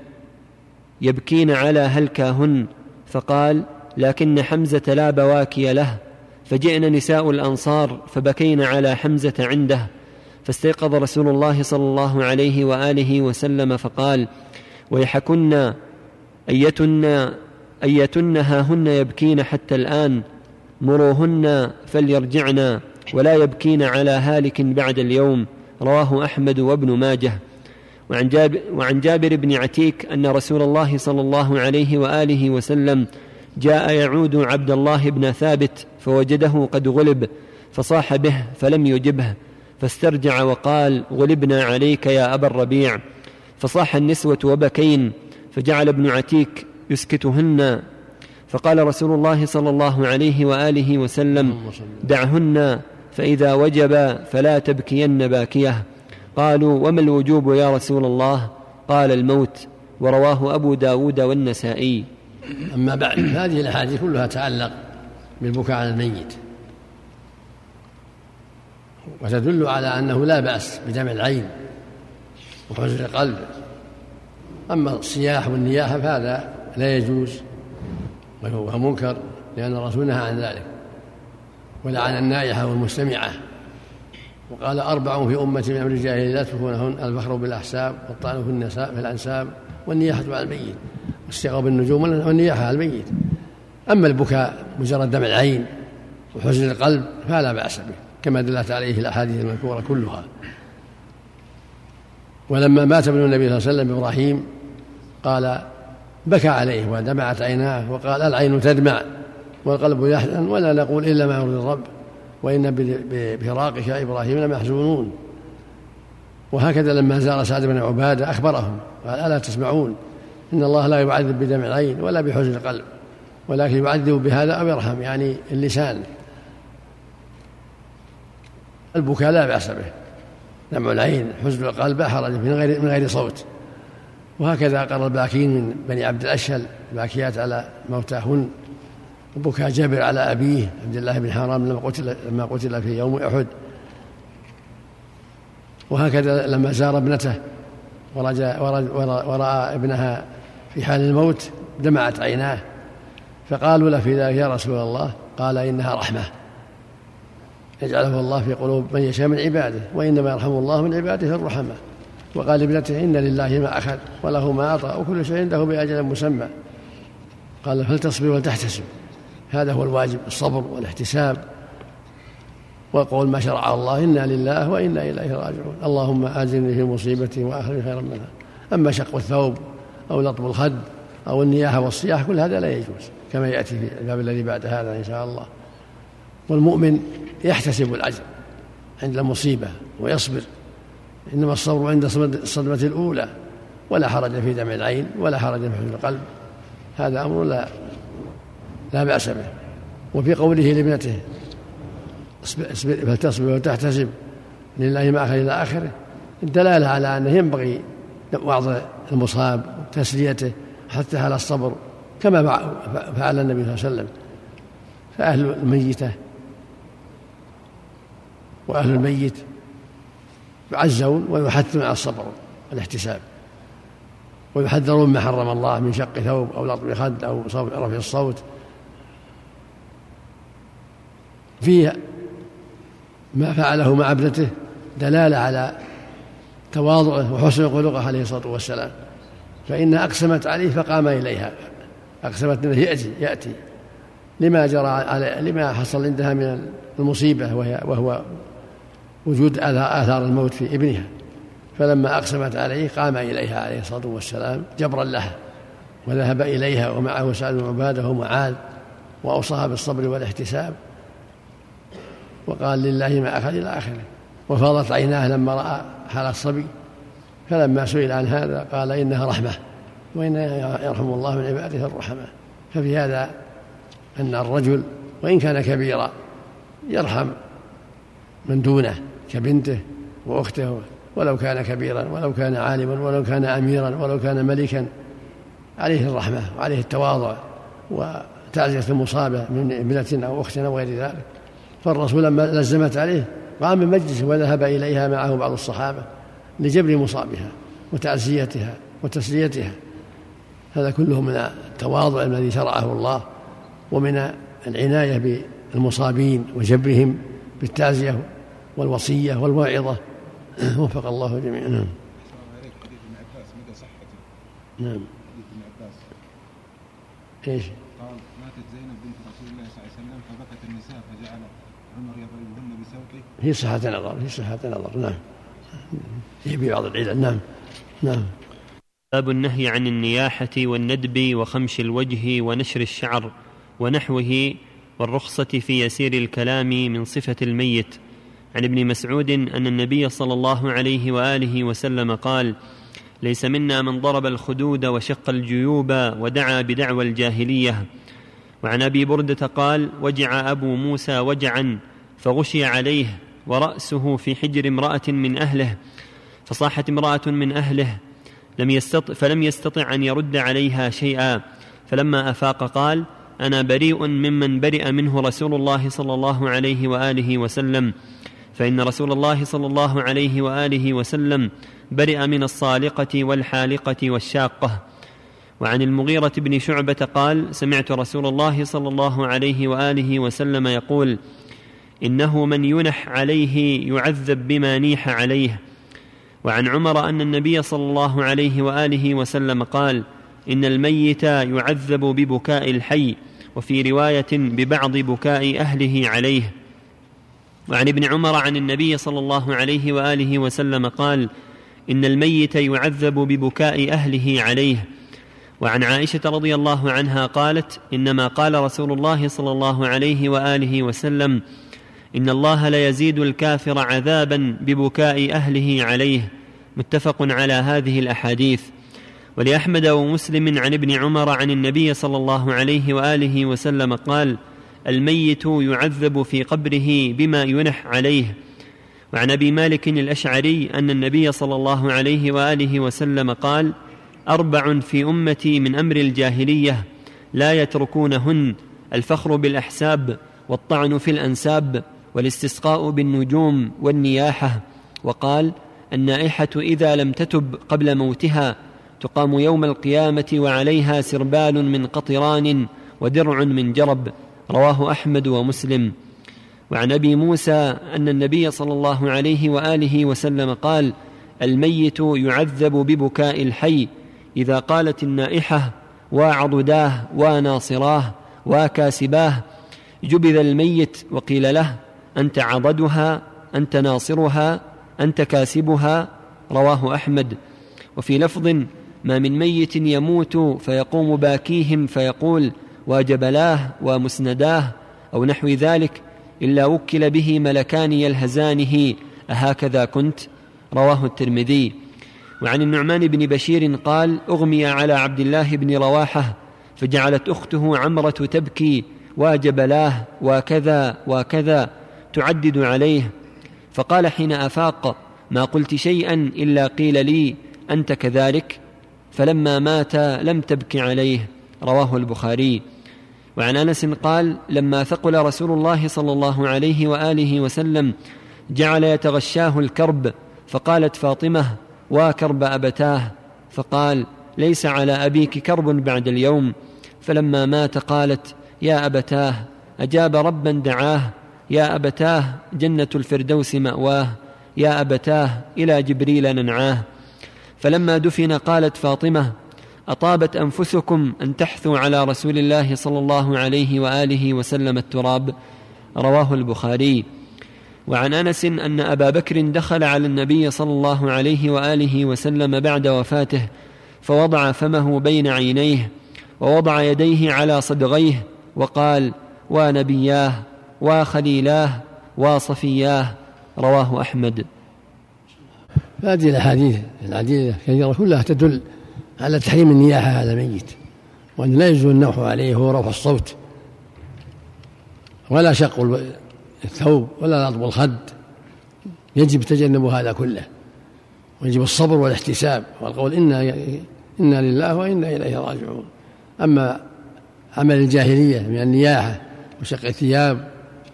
يبكين على هلكاهن فقال لكن حمزة لا بواكي له فجئن نساء الأنصار فبكين على حمزة عنده. فاستيقظ رسول الله صلى الله عليه وآله وسلم فقال ويحكن ايتن أيتن هاهن يبكين حتى الآن مروهن فليرجعن ولا يبكين على هالك بعد اليوم. رواه أحمد وابن ماجه. وعن جابر, وعن جابر بن عتيك أن رسول الله صلى الله عليه وآله وسلم جاء يعود عبد الله بن ثابت فوجده قد غلب فصاح به فلم يجبه. فاسترجع وقال غلبنا عليك يا أبا الربيع. فصاح النسوة وبكين فجعل ابن عتيك يسكتهن. فقال رسول الله صلى الله عليه وآله وسلم دعهن فإذا وجب فلا تبكين باكية. قالوا وما الوجوب يا رسول الله؟ قال الموت ورواه أبو داود والنسائي. أما بعد هذه الأحاديث كلها تعلق بالبكاء على الميت. وتدل على أنه لا بأس بدمع العين وحزن القلب. أما الصياح والنياحة فهذا لا يجوز وهو منكر لأن الرسول نهى عن ذلك ولعن النائحة والمستمعة. وقال أربع في أمتي من أمر الجاهلية لا تكونهن الفخر بالأحساب والطعن في النساء في الأنساب والنياحة على الميت. واستغاء بالنجوم والنياحة على الميت. أما البكاء مجرد دمع العين وحزن القلب فلا بأس به. كما دلت عليه الأحاديث المذكورة كلها. ولما مات ابن النبي صلى الله عليه وسلم إبراهيم قال بكى عليه ودمعت عيناه وقال العين تدمع والقلب يحزن ولا نقول إلا ما يرضي الرب وإن بفراقك إبراهيم لمحزونون وهكذا لما زار سعد بن عبادة أخبرهم قال ألا تسمعون؟ إن الله لا يعذب بدمع العين ولا بحزن القلب ولكن يعذب بهذا أو يرحم يعني اللسان. البكاء لا بأس به. دمع العين حزن القلب حرج من غير من غير صوت. وهكذا قرر الباكين من بني عبد الأشهل باكيات على موتاهن. وبكى جابر على أبيه عبد الله بن حرام لما قتل لما قتل في يوم أحد. وهكذا لما زار ابنته ورأى ابنها في حال الموت دمعت عيناه. فقالوا له في ذلك يا رسول الله قال إنها رحمة. يجعله الله في قلوب من يشاء من عباده وإنما يرحم الله من عباده الرحمة. وقال لابنته إن لله ما أخذ وله ما أعطى وكل شيء عنده بأجل مسمى. قال فلتصبر ولتحتسب. هذا هو الواجب الصبر والاحتساب. وقول ما شرع الله إنا لله وإنا إليه راجعون. اللهم آجرني في مصيبتي وأخرج خيرا منها. أما شق الثوب أو لطم الخد أو النياحة والصياح كل هذا لا يجوز كما يأتي في الباب الذي بعد هذا إن شاء الله. والمؤمن يحتسب الأجر عند المصيبة ويصبر. إنما الصبر عند الصدمة الأولى ولا حرج في دمع العين ولا حرج في القلب. هذا أمر لا لا بأس به. وفي قوله لابنته فلتصبر وتحتسب لله ما أخذ إلى آخره. الدلالة على أنه ينبغي وعظ المصاب وتسليته حتى على الصبر كما فعل النبي صلى الله عليه وسلم. فأهل الميتة وأهل الميت يعزون ويحثون على الصبر والاحتساب ويحذرون ما حرم الله من شق ثوب أو لطم خد أو رفع الصوت. فيه ما فعله مع ابنته دلالة على تواضعه وحسن خلقه عليه الصلاة والسلام. فإنها أقسمت عليه فقام إليها. أقسمت أنه يأتي يأتي. لما جرى على لما حصل عندها من المصيبة وهي وهو وجود آثار الموت في ابنها. فلما أقسمت عليه قام إليها عليه الصلاة والسلام جبرا لها وذهب إليها ومعه سعد بن عبادة ومعاذ وأوصاها بالصبر والاحتساب وقال لله ما أخذ إلى آخره. وفاضت عيناه لما رأى حال الصبي. فلما سئل عن هذا قال إنها رحمة وإنها يرحم الله من عباده الرحمة. ففي هذا أن الرجل وإن كان كبيرا يرحم من دونه. كبنته وأخته ولو كان كبيرا ولو كان عالما ولو كان أميرا ولو كان ملكا عليه الرحمة وعليه التواضع وتعزية المصابة من ابنة أو أخت أو غير ذلك. فالرسول لما لزمت عليه قام من مجلسه وذهب إليها معه بعض الصحابة لجبر مصابها وتعزيتها وتسليتها. هذا كله من التواضع الذي شرعه الله ومن العناية بالمصابين وجبرهم بالتعزية والوصية والواعظة وفق الله جميعا. نعم. نعم. إيش؟ قال ماتت زينب بنت رسول الله صلى الله عليه وسلم فبكت النساء فجعل عمر يضربهن بسوقه هي صحة نظر هي صحة نظر نعم. في بعض العلل. نعم. نعم. باب النهي عن النياحة والندب وخمش الوجه ونشر الشعر ونحوه والرخصة في يسير الكلام من صفة الميت. عن ابن مسعود أن النبي صلى الله عليه وآله وسلم قال ليس منا من ضرب الخدود وشق الجيوب ودعا بدعوى الجاهلية. وعن أبي بردة قال وجع أبو موسى وجعا فغشي عليه ورأسه في حجر امرأة من أهله فصاحت امرأة من أهله لم يستطع فلم يستطع أن يرد عليها شيئا. فلما أفاق قال أنا بريء ممن برئ منه رسول الله صلى الله عليه وآله وسلم. فإن رسول الله صلى الله عليه وآله وسلم برئ من الصالقة والحالقة والشاقة. وعن المغيرة بن شعبة قال سمعت رسول الله صلى الله عليه وآله وسلم يقول إنه من ينح عليه يعذب بما نيح عليه. وعن عمر أن النبي صلى الله عليه وآله وسلم قال إن الميت يعذب ببكاء الحي وفي رواية ببعض بكاء أهله عليه. وعن ابن عمر عن النبي صلى الله عليه وآله وسلم قال إن الميت يعذب ببكاء أهله عليه. وعن عائشة رضي الله عنها قالت إنما قال رسول الله صلى الله عليه وآله وسلم إن الله ليزيد الكافر عذابا ببكاء أهله عليه. متفق على هذه الأحاديث. ولأحمد ومسلم عن ابن عمر عن النبي صلى الله عليه وآله وسلم قال الميت يعذب في قبره بما ينح عليه. وعن أبي مالك الأشعري أن النبي صلى الله عليه وآله وسلم قال أربع في أمتي من أمر الجاهلية لا يتركونهن الفخر بالأحساب والطعن في الأنساب والاستسقاء بالنجوم والنياحة. وقال النائحة إذا لم تتب قبل موتها تقام يوم القيامة وعليها سربال من قطران ودرع من جرب. رواه أحمد ومسلم. وعن أبي موسى أن النبي صلى الله عليه وآله وسلم قال الميت يعذب ببكاء الحي إذا قالت النائحة وعضداه وناصراه وكاسباه جبذ الميت وقيل له أنت عضدها أنت ناصرها أنت كاسبها رواه أحمد. وفي لفظ ما من ميت يموت فيقوم باكيهم فيقول وجبلاه ومسنداه أو نحو ذلك إلا وكل به ملكان يلهزانه. أهكذا كنت؟ رواه الترمذي. وعن النعمان بن بشير قال أغمي على عبد الله بن رواحة فجعلت أخته عمرة تبكي واجبلاه وكذا وكذا تعدد عليه. فقال حين أفاق ما قلت شيئا إلا قيل لي أنت كذلك؟ فلما مات لم تبك عليه. رواه البخاري. وعن أنس قال لما ثقل رسول الله صلى الله عليه وآله وسلم جعل يتغشاه الكرب فقالت فاطمة واكرب أبتاه فقال ليس على أبيك كرب بعد اليوم فلما مات قالت يا أبتاه أجاب ربا دعاه يا أبتاه جنة الفردوس مأواه يا أبتاه إلى جبريل ننعاه فلما دفن قالت فاطمة أطابت أنفسكم أن تحثوا على رسول الله صلى الله عليه وآله وسلم التراب رواه البخاري. وعن أنس أن أبا بكر دخل على النبي صلى الله عليه وآله وسلم بعد وفاته فوضع فمه بين عينيه ووضع يديه على صدغيه وقال ونبياه وخليلاه وصفياه رواه أحمد. هذه الأحاديث العديدة كثيرة كلها تدل على تحريم النياحة على الميت وأن لا يجوز النوح عليه هو رفع الصوت. ولا شق الثوب ولا لطم الخد. يجب تجنب هذا كله. ويجب الصبر والاحتساب. والقول إنا إنا لله وإنا إليه راجعون. أما عمل الجاهلية من النياحة وشق الثياب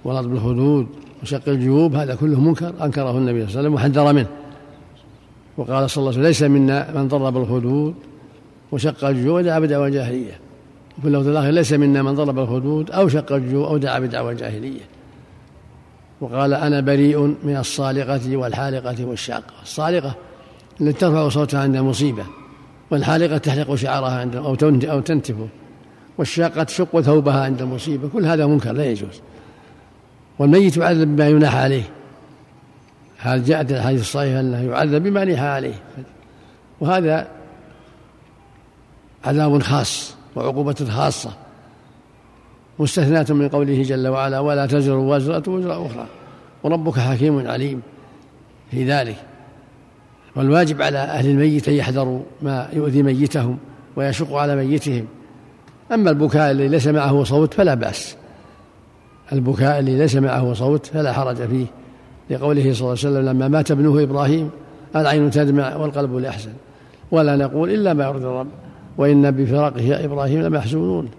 ولطم الخدود وشق الجيوب هذا كله منكر. أنكره النبي صلى الله عليه وسلم وحذر منه. وقال صلى الله عليه وسلم ليس منا من ضرب الخدود وشق الجيوب ودعا بدعوى الجاهلية. وفي اللفظ الآخر ليس منا من ضرب الخدود أو شق الجيوب أو دعا بدعوى الجاهلية. وقال أنا بريء من الصالقة والحالقة والشاقة. الصالقة التي ترفع صوتها عند المصيبه والحالقة تحلق شعرها عند أو أو تنتفه والشاقة تشق ثوبها عند المصيبه كل هذا منكر لا يجوز. والميت يعذب بما يناح عليه. هل جاءت الحديث الصحيح أنه يعذب بما نيح عليه؟ وهذا عذاب خاص وعقوبة خاصة مستثناة من قوله جل وعلا ولا تزر وازرة وزر أخرى وربك حكيم عليم في ذلك. والواجب على أهل الميت أن يحذروا ما يؤذي ميتهم ويشق على ميتهم. أما البكاء الذي ليس معه صوت فلا بأس. البكاء الذي ليس معه صوت فلا حرج فيه. لقوله صلى الله عليه وسلم لما مات ابنه إبراهيم العين تدمع والقلب ليحزن ولا نقول إلا ما يرضي الرب. وإنا بفراقه يا إبراهيم لمحزونون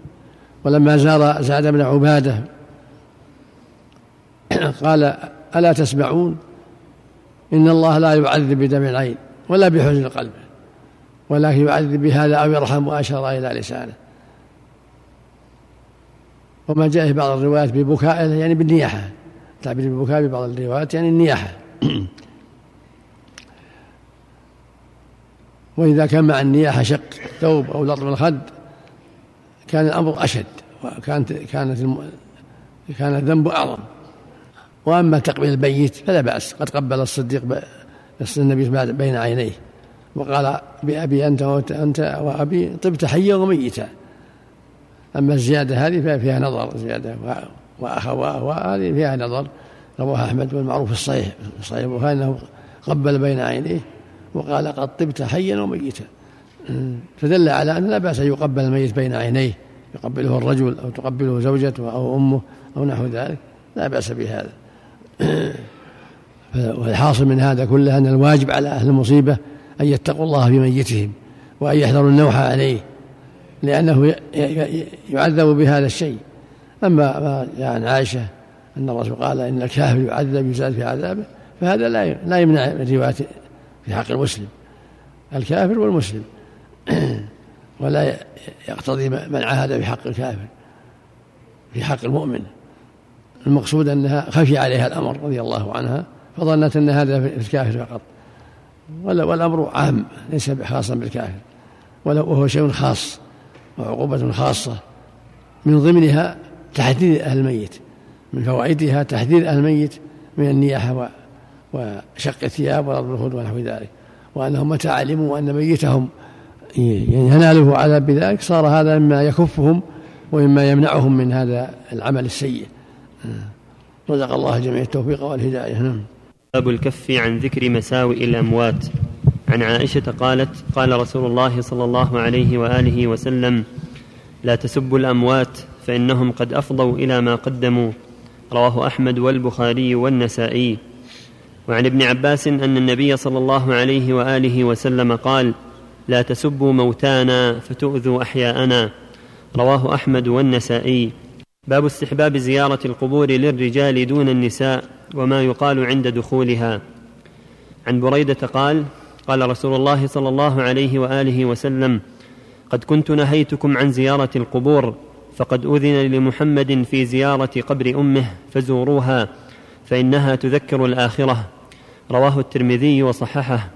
ولما زار سعد بن عبادة. قال ألا تسمعون؟ إن الله لا يعذب بدم العين ولا بحزن القلب ولكن يعذب بهذا أو يرحم وأشار إلى لسانه. وما جاء في بعض الروايات ببكاء يعني بالنياحة. تعبير بالبكاء في بعض الروايات يعني النياحة. وإذا كان مع النياحة شق ثوب أو لطم الخد كان الأمر أشد وكانت كانت الم... كان الذنب أعظم. وأما تقبيل البيت فلا بأس قد قبل الصديق ب... النبي بين عينيه وقال بأبي أنت وأنت وأبي طبت حيا وميتا. أما الزيادة هذه فيها نظر زيادة وأخواه وهذه فيها نظر رواه أحمد والمعروف في الصحيح في الصحيح أنه قبل بين عينيه. وقال قد طبت حيا وميتا فدل على أن لا بأس أن يقبل الميت بين عينيه يقبله الرجل أو تقبله زوجته أو أمه أو نحو ذلك لا بأس بهذا. والحاصل من هذا كله أن الواجب على أهل المصيبة أن يتقوا الله في ميتهم وأن يحذروا النوح عليه لأنه يعذب بهذا الشيء. أما ما جاء عن عائشة أن الرسول قال إن الكافر يعذب يزاد في عذابه فهذا لا لا يمنع الرواية في حق المسلم الكافر والمسلم. ولا يقتضي منع هذا في حق الكافر في حق المؤمن. المقصود أنها خفي عليها الأمر رضي الله عنها فظنت أن هذا في الكافر فقط. والأمر عام ليس خاصا بالكافر. وهو شيء خاص وعقوبة خاصة. من ضمنها تحذير أهل الميت من فوائدها تحذير أهل الميت من النياحة وشق الثياب وضرب الخد ونحو ذلك. وأنهم متى علموا أن ميتهم يناله عذاب بذلك صار هذا مما يكفهم ومما يمنعهم من هذا العمل السيء. رزق الله جميع التوفيق والهداية. نعم. باب الكف عن ذكر مساوئ الأموات. عن عائشة قالت قال رسول الله صلى الله عليه وآله وسلم لا تسبوا الأموات فإنهم قد أفضوا إلى ما قدموا. رواه أحمد والبخاري والنسائي. وعن ابن عباس أن النبي صلى الله عليه وآله وسلم قال لا تسبوا موتانا فتؤذوا أحياءنا. رواه أحمد والنسائي. باب استحباب زيارة القبور للرجال دون النساء وما يقال عند دخولها. عن بريدة قال قال رسول الله صلى الله عليه وآله وسلم قد كنت نهيتكم عن زيارة القبور فقد أذن لمحمد في زيارة قبر أمه فزوروها فإنها تذكر الآخرة. رواه الترمذي وصححه.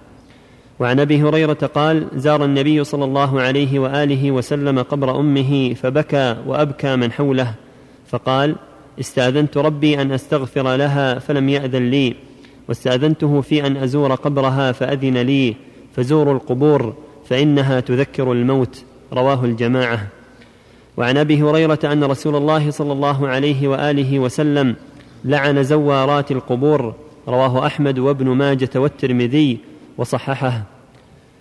وعن أبي هريرة قال زار النبي صلى الله عليه وآله وسلم قبر أمه فبكى وأبكى من حوله فقال استأذنت ربي أن أستغفر لها فلم يأذن لي واستأذنته في أن أزور قبرها فأذن لي فزوروا القبور فإنها تذكر الموت. رواه الجماعة. وعن أبي هريرة أن رسول الله صلى الله عليه وآله وسلم لعن زوارات القبور رواه أحمد وابن ماجة والترمذي وصححه.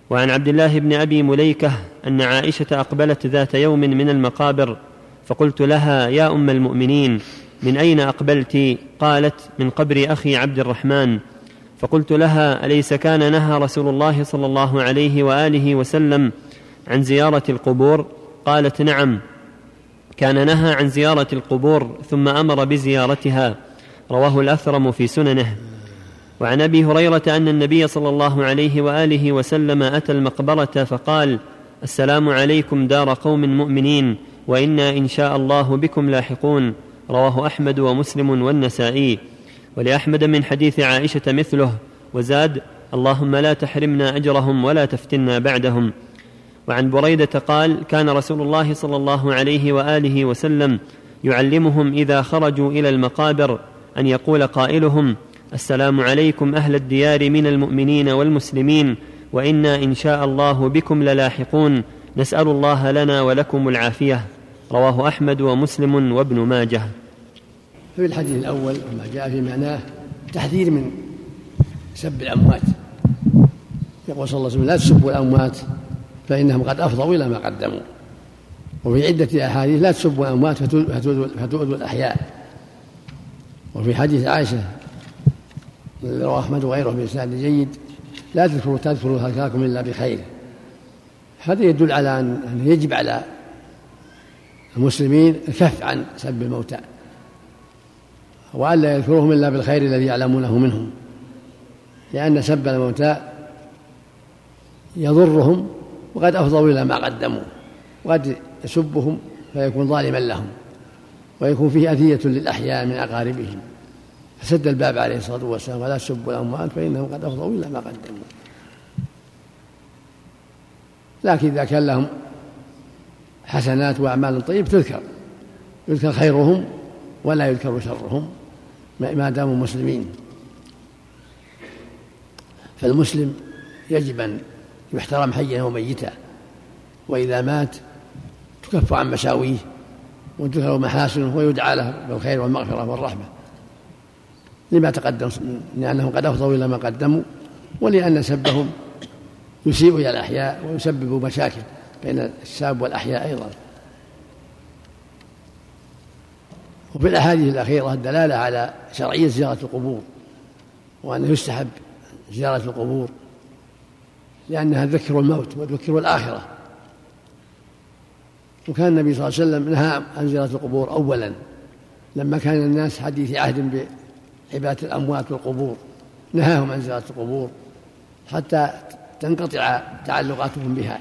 وعن عبد الله بن أبي مليكة أن عائشة أقبلت ذات يوم من المقابر فقلت لها يا أم المؤمنين من أين أقبلت؟ قالت من قبر أخي عبد الرحمن فقلت لها أليس كان نهى رسول الله صلى الله عليه وآله وسلم عن زيارة القبور؟ قالت نعم كان نهى عن زيارة القبور ثم أمر بزيارتها رواه الأثرم في سننه. وعن أبي هريرة أن النبي صلى الله عليه وآله وسلم أتى المقبرة فقال السلام عليكم دار قوم مؤمنين وإنا إن شاء الله بكم لاحقون. رواه أحمد ومسلم والنسائي. ولأحمد من حديث عائشة مثله وزاد اللهم لا تحرمنا أجرهم ولا تفتنا بعدهم. وعن بريدة قال كان رسول الله صلى الله عليه وآله وسلم يعلمهم إذا خرجوا إلى المقابر أن يقول قائلهم السلام عليكم أهل الديار من المؤمنين والمسلمين وإنا إن شاء الله بكم للاحقون. نسأل الله لنا ولكم العافية. رواه أحمد ومسلم وابن ماجه. في الحديث الأول وما جاء في معناه تحذير من سب الأموات. يقول صلى الله عليه وسلم لا تسبوا الأموات فإنهم قد أفضوا إلى ما قدموا. وفي عدة أحاديث لا تسبوا الأموات فتؤذوا الأحياء. وفي حديث عائشة رواه أحمد وغيره بإسناد جيد لا تذكروا تذكروا ذكركم إلا بخير. هذا يدل على أن يجب على المسلمين الكف عن سب الموتى. وألا يذكرهم إلا بالخير الذي يعلمونه منهم. لأن سب الموتى يضرهم وقد أفضوا إلى ما قدموا. وقد يسبهم فيكون ظالما لهم. ويكون فيه أذية للأحياء من أقاربهم. فسد الباب عليه الصلاة والسلام ولا تسبوا الأموات فإنهم قد أفضوا إلى ما قدموا. لكن إذا كان لهم حسنات وأعمال طيب تذكر. يذكر خيرهم ولا يذكر شرهم ما داموا مسلمين. فالمسلم يجب أن يحترم حيا وميتا. وإذا مات تكف عن مساويه وتذكر محاسنه ويدعى له بالخير والمغفرة والرحمة. لما تقدم لأنهم قد أفضوا إلى ما قدموا ولأن سبهم يسيء إلى الأحياء ويسبب مشاكل بين الشاب والأحياء أيضا. وفي الأحاديث الأخيرة الدلالة على شرعية زيارة القبور وأنه يستحب زيارة القبور لأنها تذكر الموت وتذكر الآخرة. وكان النبي صلى الله عليه وسلم نهى عن زيارة القبور أولا لما كان الناس حديث عهد بعبادة الأموات والقبور نهاهم عن زيارة القبور حتى تنقطع تعلقاتهم بها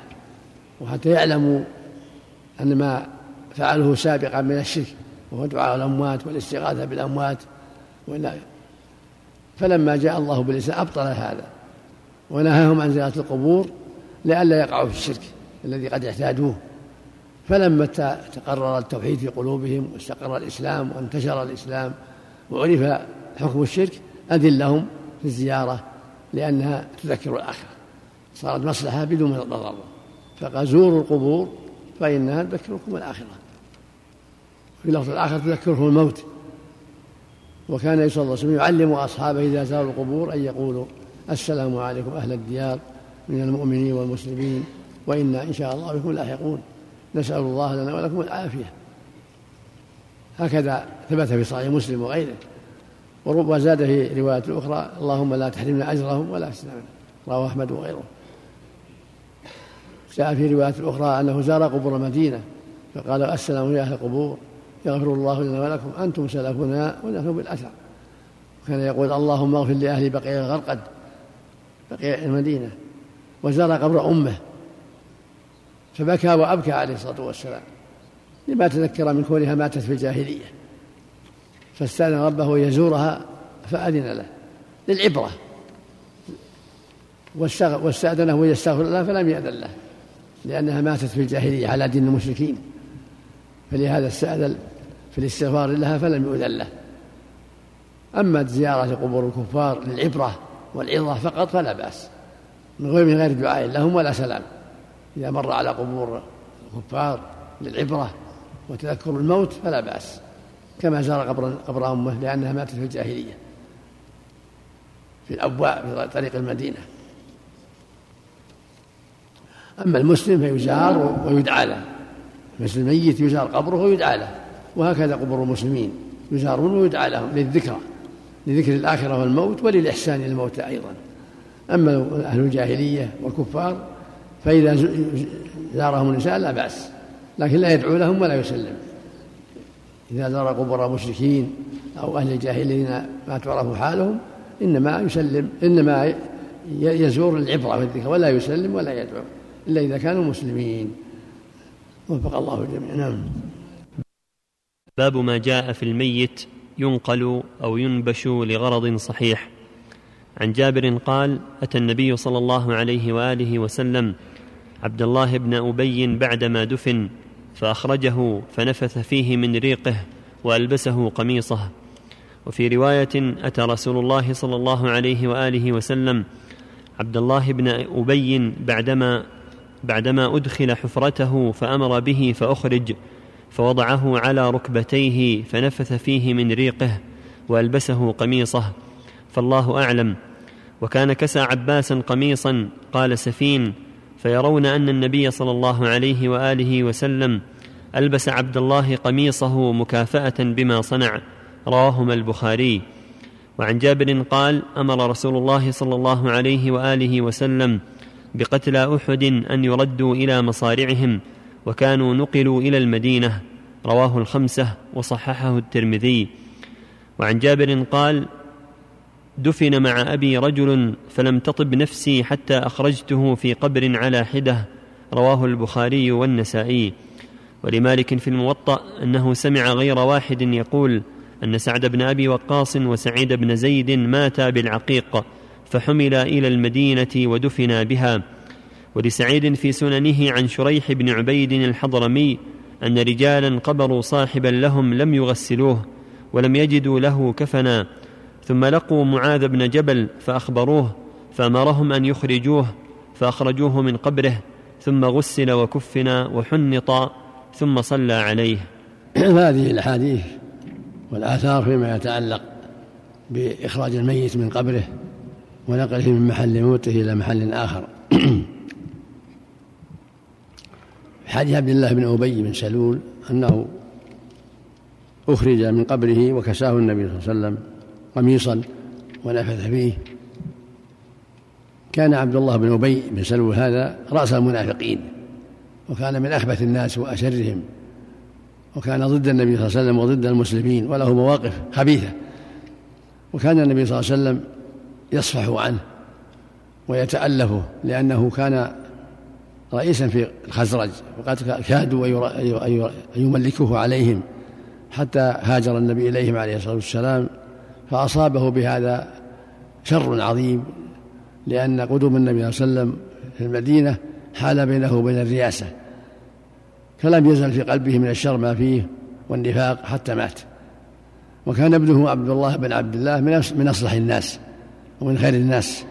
وحتى يعلموا أن ما فعله سابقا من الشرك وهو دعاء الأموات والاستغاثة بالأموات ولا فلما جاء الله بالإسلام أبطل هذا ونهاهم عن زيارة القبور لئلا يقعوا في الشرك الذي قد اعتادوه. فلما تقرر التوحيد في قلوبهم واستقر الإسلام وانتشر الإسلام وعرف حكم الشرك أذن لهم في الزيارة لأنها تذكر الآخرة. صارت مصلحة بدون ضرر فقال زوروا القبور فإنها تذكركم الآخرة. في لفظ الآخر تذكرهم الموت. وكان صلى الله عليه وسلم يعلم أصحابه إذا زاروا القبور أن يقولوا السلام عليكم أهل الديار من المؤمنين والمسلمين وإنا إن شاء الله بكم لاحقون. نسأل الله لنا ولكم العافية. هكذا ثبت في صحيح مسلم وغيره. وزاد في رواية أخرى اللهم لا تحرمنا أجرهم ولا أسلامنا. رواه أحمد وغيره. جاء في رواية أخرى أنه زار قبور المدينة فقال السلام يا أهل القبور يغفر الله لنا ولكم أنتم سلفنا ونحن بالأثر كان يقول اللهم اغفر لأهل بقيع الغرقد بقيع المدينة وزار قبر أمه فبكى وأبكى عليه الصلاة والسلام. لما تذكر من كونها ماتت في الجاهلية. فاستأذن ربه يزورها فأذن له للعبرة. واستأذنه يستغفر الله فلم يأذن له لأنها ماتت في الجاهلية على دين المشركين. فلهذا استأذن في الاستغفار لها فلم يؤذن له. أما زيارة قبور الكفار للعبرة والعظة فقط فلا بأس من غير من غير دعاء لهم ولا سلام. إذا مر على قبور الكفار للعبرة وتذكر الموت فلا بأس. كما زار قبر قبر أمه لأنها ماتت في الجاهلية. في الأبواء في طريق المدينة. أما المسلم فيزار ويدعى له. المسلم الميت يزار قبره ويدعى له. وهكذا قبور المسلمين. يزارون ويدعى لهم للذكرى لذكر الآخرة والموت وللإحسان للموتى أيضا. أما أهل الجاهلية والكفار فإذا زارهم النساء لا بأس لكن لا يدعو لهم ولا يسلم. إذا زار قبور المشركين أو أهل الجاهلين ما تعرف حالهم إنما يسلم إنما يزور العبرة والذكر ولا يسلم ولا يدعو إلا إذا كانوا مسلمين. وفق الله الجميع. نعم. باب ما جاء في الميت ينقل أو ينبش لغرض صحيح. عن جابر قال أتى النبي صلى الله عليه وآله وسلم عبد الله بن أبي بعدما دفن فأخرجه فنفث فيه من ريقه وألبسه قميصه. وفي رواية أتى رسول الله صلى الله عليه وآله وسلم عبد الله بن أبي بعدما بعدما أدخل حفرته فأمر به فأخرج فوضعه على ركبتيه فنفث فيه من ريقه وألبسه قميصه. فالله أعلم. وكان كسى عباسا قميصا قال سفين فيرون أن النبي صلى الله عليه وآله وسلم ألبس عبد الله قميصه مكافأة بما صنع. رواهما البخاري. وعن جابر قال أمر رسول الله صلى الله عليه وآله وسلم بقتلى أحد أن يردوا إلى مصارعهم وكانوا نقلوا إلى المدينة. رواه الخمسة وصححه الترمذي. وعن جابر قال دفن مع أبي رجل فلم تطب نفسي حتى أخرجته في قبر على حدة. رواه البخاري والنسائي. ولمالك في الموطأ أنه سمع غير واحد يقول أن سعد بن أبي وقاص وسعيد بن زيد ماتا بالعقيق فحملا إلى المدينة ودفنا بها. ولسعيد في سننه عن شريح بن عبيد الحضرمي أن رجالا قبروا صاحبا لهم لم يغسلوه ولم يجدوا له كفنا. ثم لقوا معاذ بن جبل فأخبروه فأمرهم أن يخرجوه فأخرجوه من قبره ثم غسل وكفن وحنط ثم صلى عليه. هذه الأحاديث والآثار فيما يتعلق بإخراج الميت من قبره ونقله من محل موته إلى محل آخر. حديث عبد الله بن أبي بن سلول أنه أخرج من قبره وكساه النبي صلى الله عليه وسلم قميصا ونفث فيه. كان عبد الله بن أبي بن سلول هذا رأس المنافقين وكان من أخبث الناس وأشرهم وكان ضد النبي صلى الله عليه وسلم وضد المسلمين وله مواقف خبيثة. وكان النبي صلى الله عليه وسلم يصفح عنه ويتألفه لأنه كان رئيسا في الخزرج وقد كادوا أن يملكوه عليهم حتى هاجر النبي إليهم عليه الصلاة والسلام. فأصابه بهذا شر عظيم لأن قدوم النبي صلى الله عليه وسلم في المدينة حال بينه وبين الرياسة فلم يزل في قلبه من الشر ما فيه والنفاق حتى مات. وكان ابنه عبد الله بن عبد الله من أصلح الناس ومن خير الناس.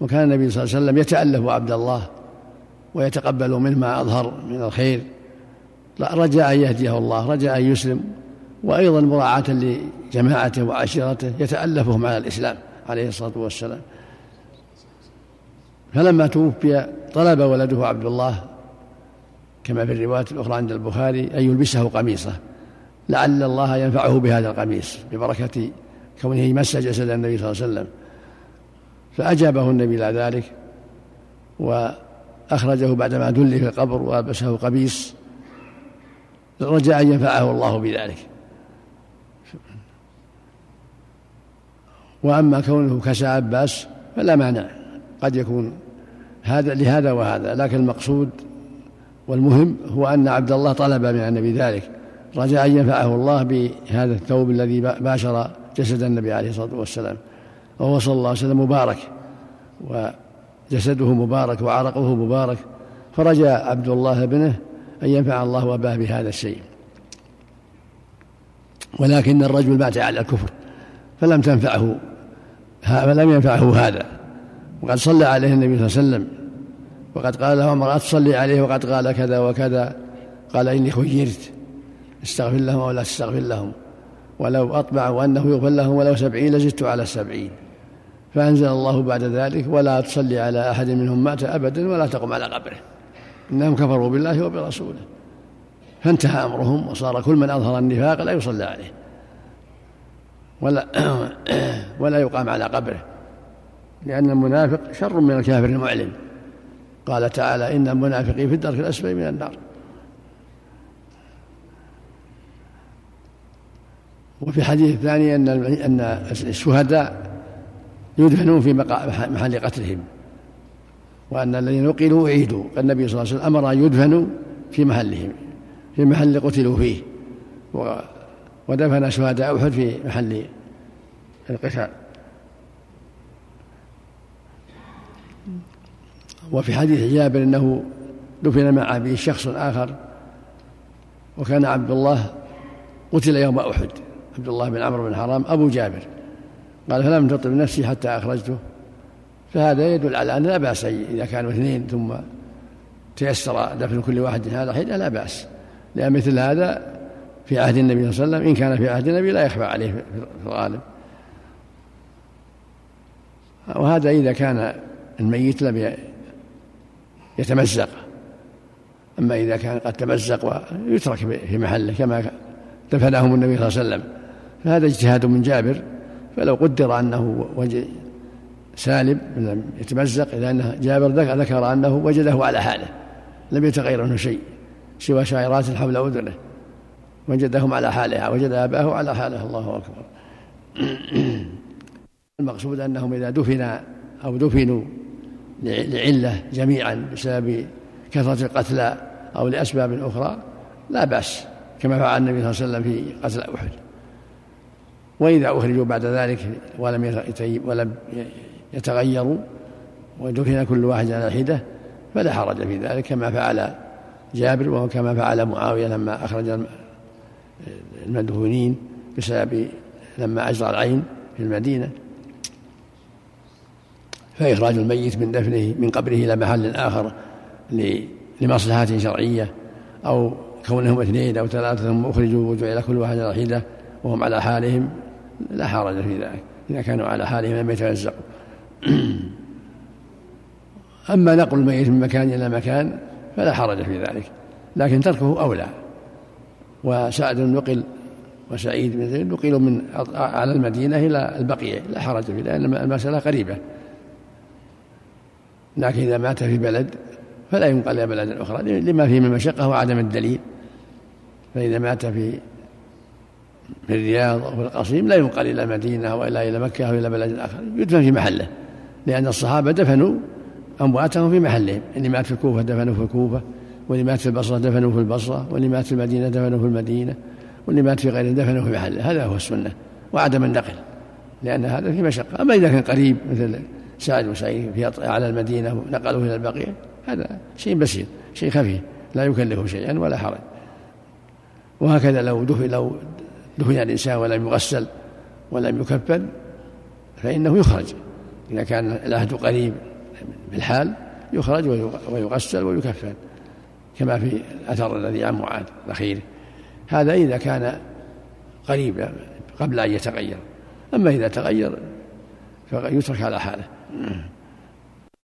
وكان النبي صلى الله عليه وسلم يتألف عبد الله ويتقبل منه ما أظهر من الخير. رجاء أن يهديه الله رجاء أن يسلم. وأيضا مراعاة لجماعته وعشيرته يتألفهم على الإسلام عليه الصلاة والسلام. فلما توفي طلب ولده عبد الله كما في الروايات الأخرى عند البخاري أن يلبسه قميصه. لعل الله ينفعه بهذا القميص ببركة كونه مس جسد النبي صلى الله عليه وسلم. فأجابه النبي إلى ذلك وأخرجه بعدما دل في القبر وألبسه قميص رجاء أن ينفعه الله بذلك. وأما كونه كسى عباس فلا مانع قد يكون هذا لهذا وهذا لكن المقصود والمهم هو أن عبد الله طلب من النبي ذلك رجاء أن ينفعه الله بهذا الثوب الذي باشر جسد النبي عليه الصلاة والسلام وهو صلى الله عليه وسلم مبارك وجسده مبارك وعرقه مبارك فرجا عبد الله ابنه أن ينفع الله أباه بهذا الشيء. ولكن الرجل مات على الكفر. فلم تنفعه فلم ينفعه هذا. وقد صلى عليه النبي صلى الله عليه وسلم. وقد قال له عمر تصلي عليه وقد قال كذا وكذا. قال إني خيرت. استغفر لهم ولا تستغفر لهم. ولو أطمع أنه يغفر لهم ولو سبعين لزدت على السبعين. فأنزل الله بعد ذلك ولا تصلي على أحد منهم مات أبدا ولا تقم على قبره. إنهم كفروا بالله وبرسوله. فانتهى أمرهم وصار كل من أظهر النفاق لا يصلى عليه. ولا ولا يقام على قبره. لأن المنافق شر من الكافر المعلن. قال تعالى إن المنافقين في الدرك الأسفل من النار. وفي الحديث الثاني أن أن الشهداء يدفنون في محل قتلهم. وأن الذين نقلوا أعيدوا. النبي صلى الله عليه وسلم أمر أن يدفنوا في محلهم في محل قتلوا فيه. ودفن شهداء أحد في محل القتال. وفي حديث جابر أنه دفن مع أبيه شخص آخر وكان عبد الله قتل يوم أحد عبد الله بن عمرو بن حرام أبو جابر. قال فلم تطب نفسي حتى أخرجته. فهذا يدل على أن لا بأس إذا كانوا اثنين ثم تيسر دفن كل واحد هذا حدة لا بأس. لأن مثل هذا في عهد النبي صلى الله عليه وسلم إن كان في عهد النبي لا يخفى عليه في الغالب. وهذا إذا كان الميت لم يتمزق. أما إذا كان قد تمزق ويترك في محله كما دفنهم النبي صلى الله عليه وسلم فهذا اجتهاد من جابر. فلو قدر أنه وجد سالم لم يتمزق أنه جابر ذكر أنه وجده على حاله لم يتغير منه شيء سوى شعيرات حول أذنه. وجدهم على حالها وجد أباه على حاله الله أكبر. المقصود أنهم إذا دفن أو دفنوا لعلة جميعا بسبب كثرة القتلى أو لأسباب أخرى لا بأس كما فعل النبي صلى الله عليه وسلم في قتل أحد. وإذا أخرجوا بعد ذلك ولم ولم يتغيروا ودفن كل واحد على حدة فلا حرج في ذلك كما فعل جابر وكما فعل معاوية لما أخرج المدفونين بسبب لما أجرى العين في المدينة. فإخراج الميت من دفنه من قبره إلى محل آخر لمصلحة شرعية أو كونهم اثنين أو ثلاثة ثم أخرجوا وجعل كل واحد حدة وهم على حالهم. لا حرج في ذلك إذا كانوا على حالهم لم يتوزعوا. أما نقل الميت من مكان إلى مكان فلا حرج في ذلك لكن تركه أولى. وسعد نقل وسعيد بن زيد نقلوا من على المدينة إلى البقيع لا حرج فيه لأن المسألة قريبة. لكن إذا مات في بلد فلا ينقل إلى بلد أخرى لما فيه من مشقة وعدم الدليل. فإذا مات في في الرياض أو في القصيم لا ينقل إلى المدينة وإلا إلى مكة أو إلى بلد آخر يدفن في محله. لأن الصحابة دفنوا أمواتهم في محلهم اللي مات في الكوفة دفنوا في الكوفة واللي مات في البصرة دفنوا في البصرة واللي مات في المدينة دفنوا في المدينة واللي مات في غيره دفنوا في محله. هذا هو السنة وعدم النقل لأن هذا في مشقة. أما إذا كان قريب مثل سعد وسعيد في أعلى المدينة نقلوه إلى البقيع هذا شيء بسيط شيء خفيف لا يكلفه شيئا ولا حرج. وهكذا لو دفن لو دفن الإنسان ولم يغسل ولم يكفن فإنه يخرج. إذا كان العهد قريب بالحال يخرج ويغسل ويكفن. كما في الأثر الذي عن معاذ الأخير هذا إذا كان قريبا قبل أن يتغير. أما إذا تغير فيترك على حاله.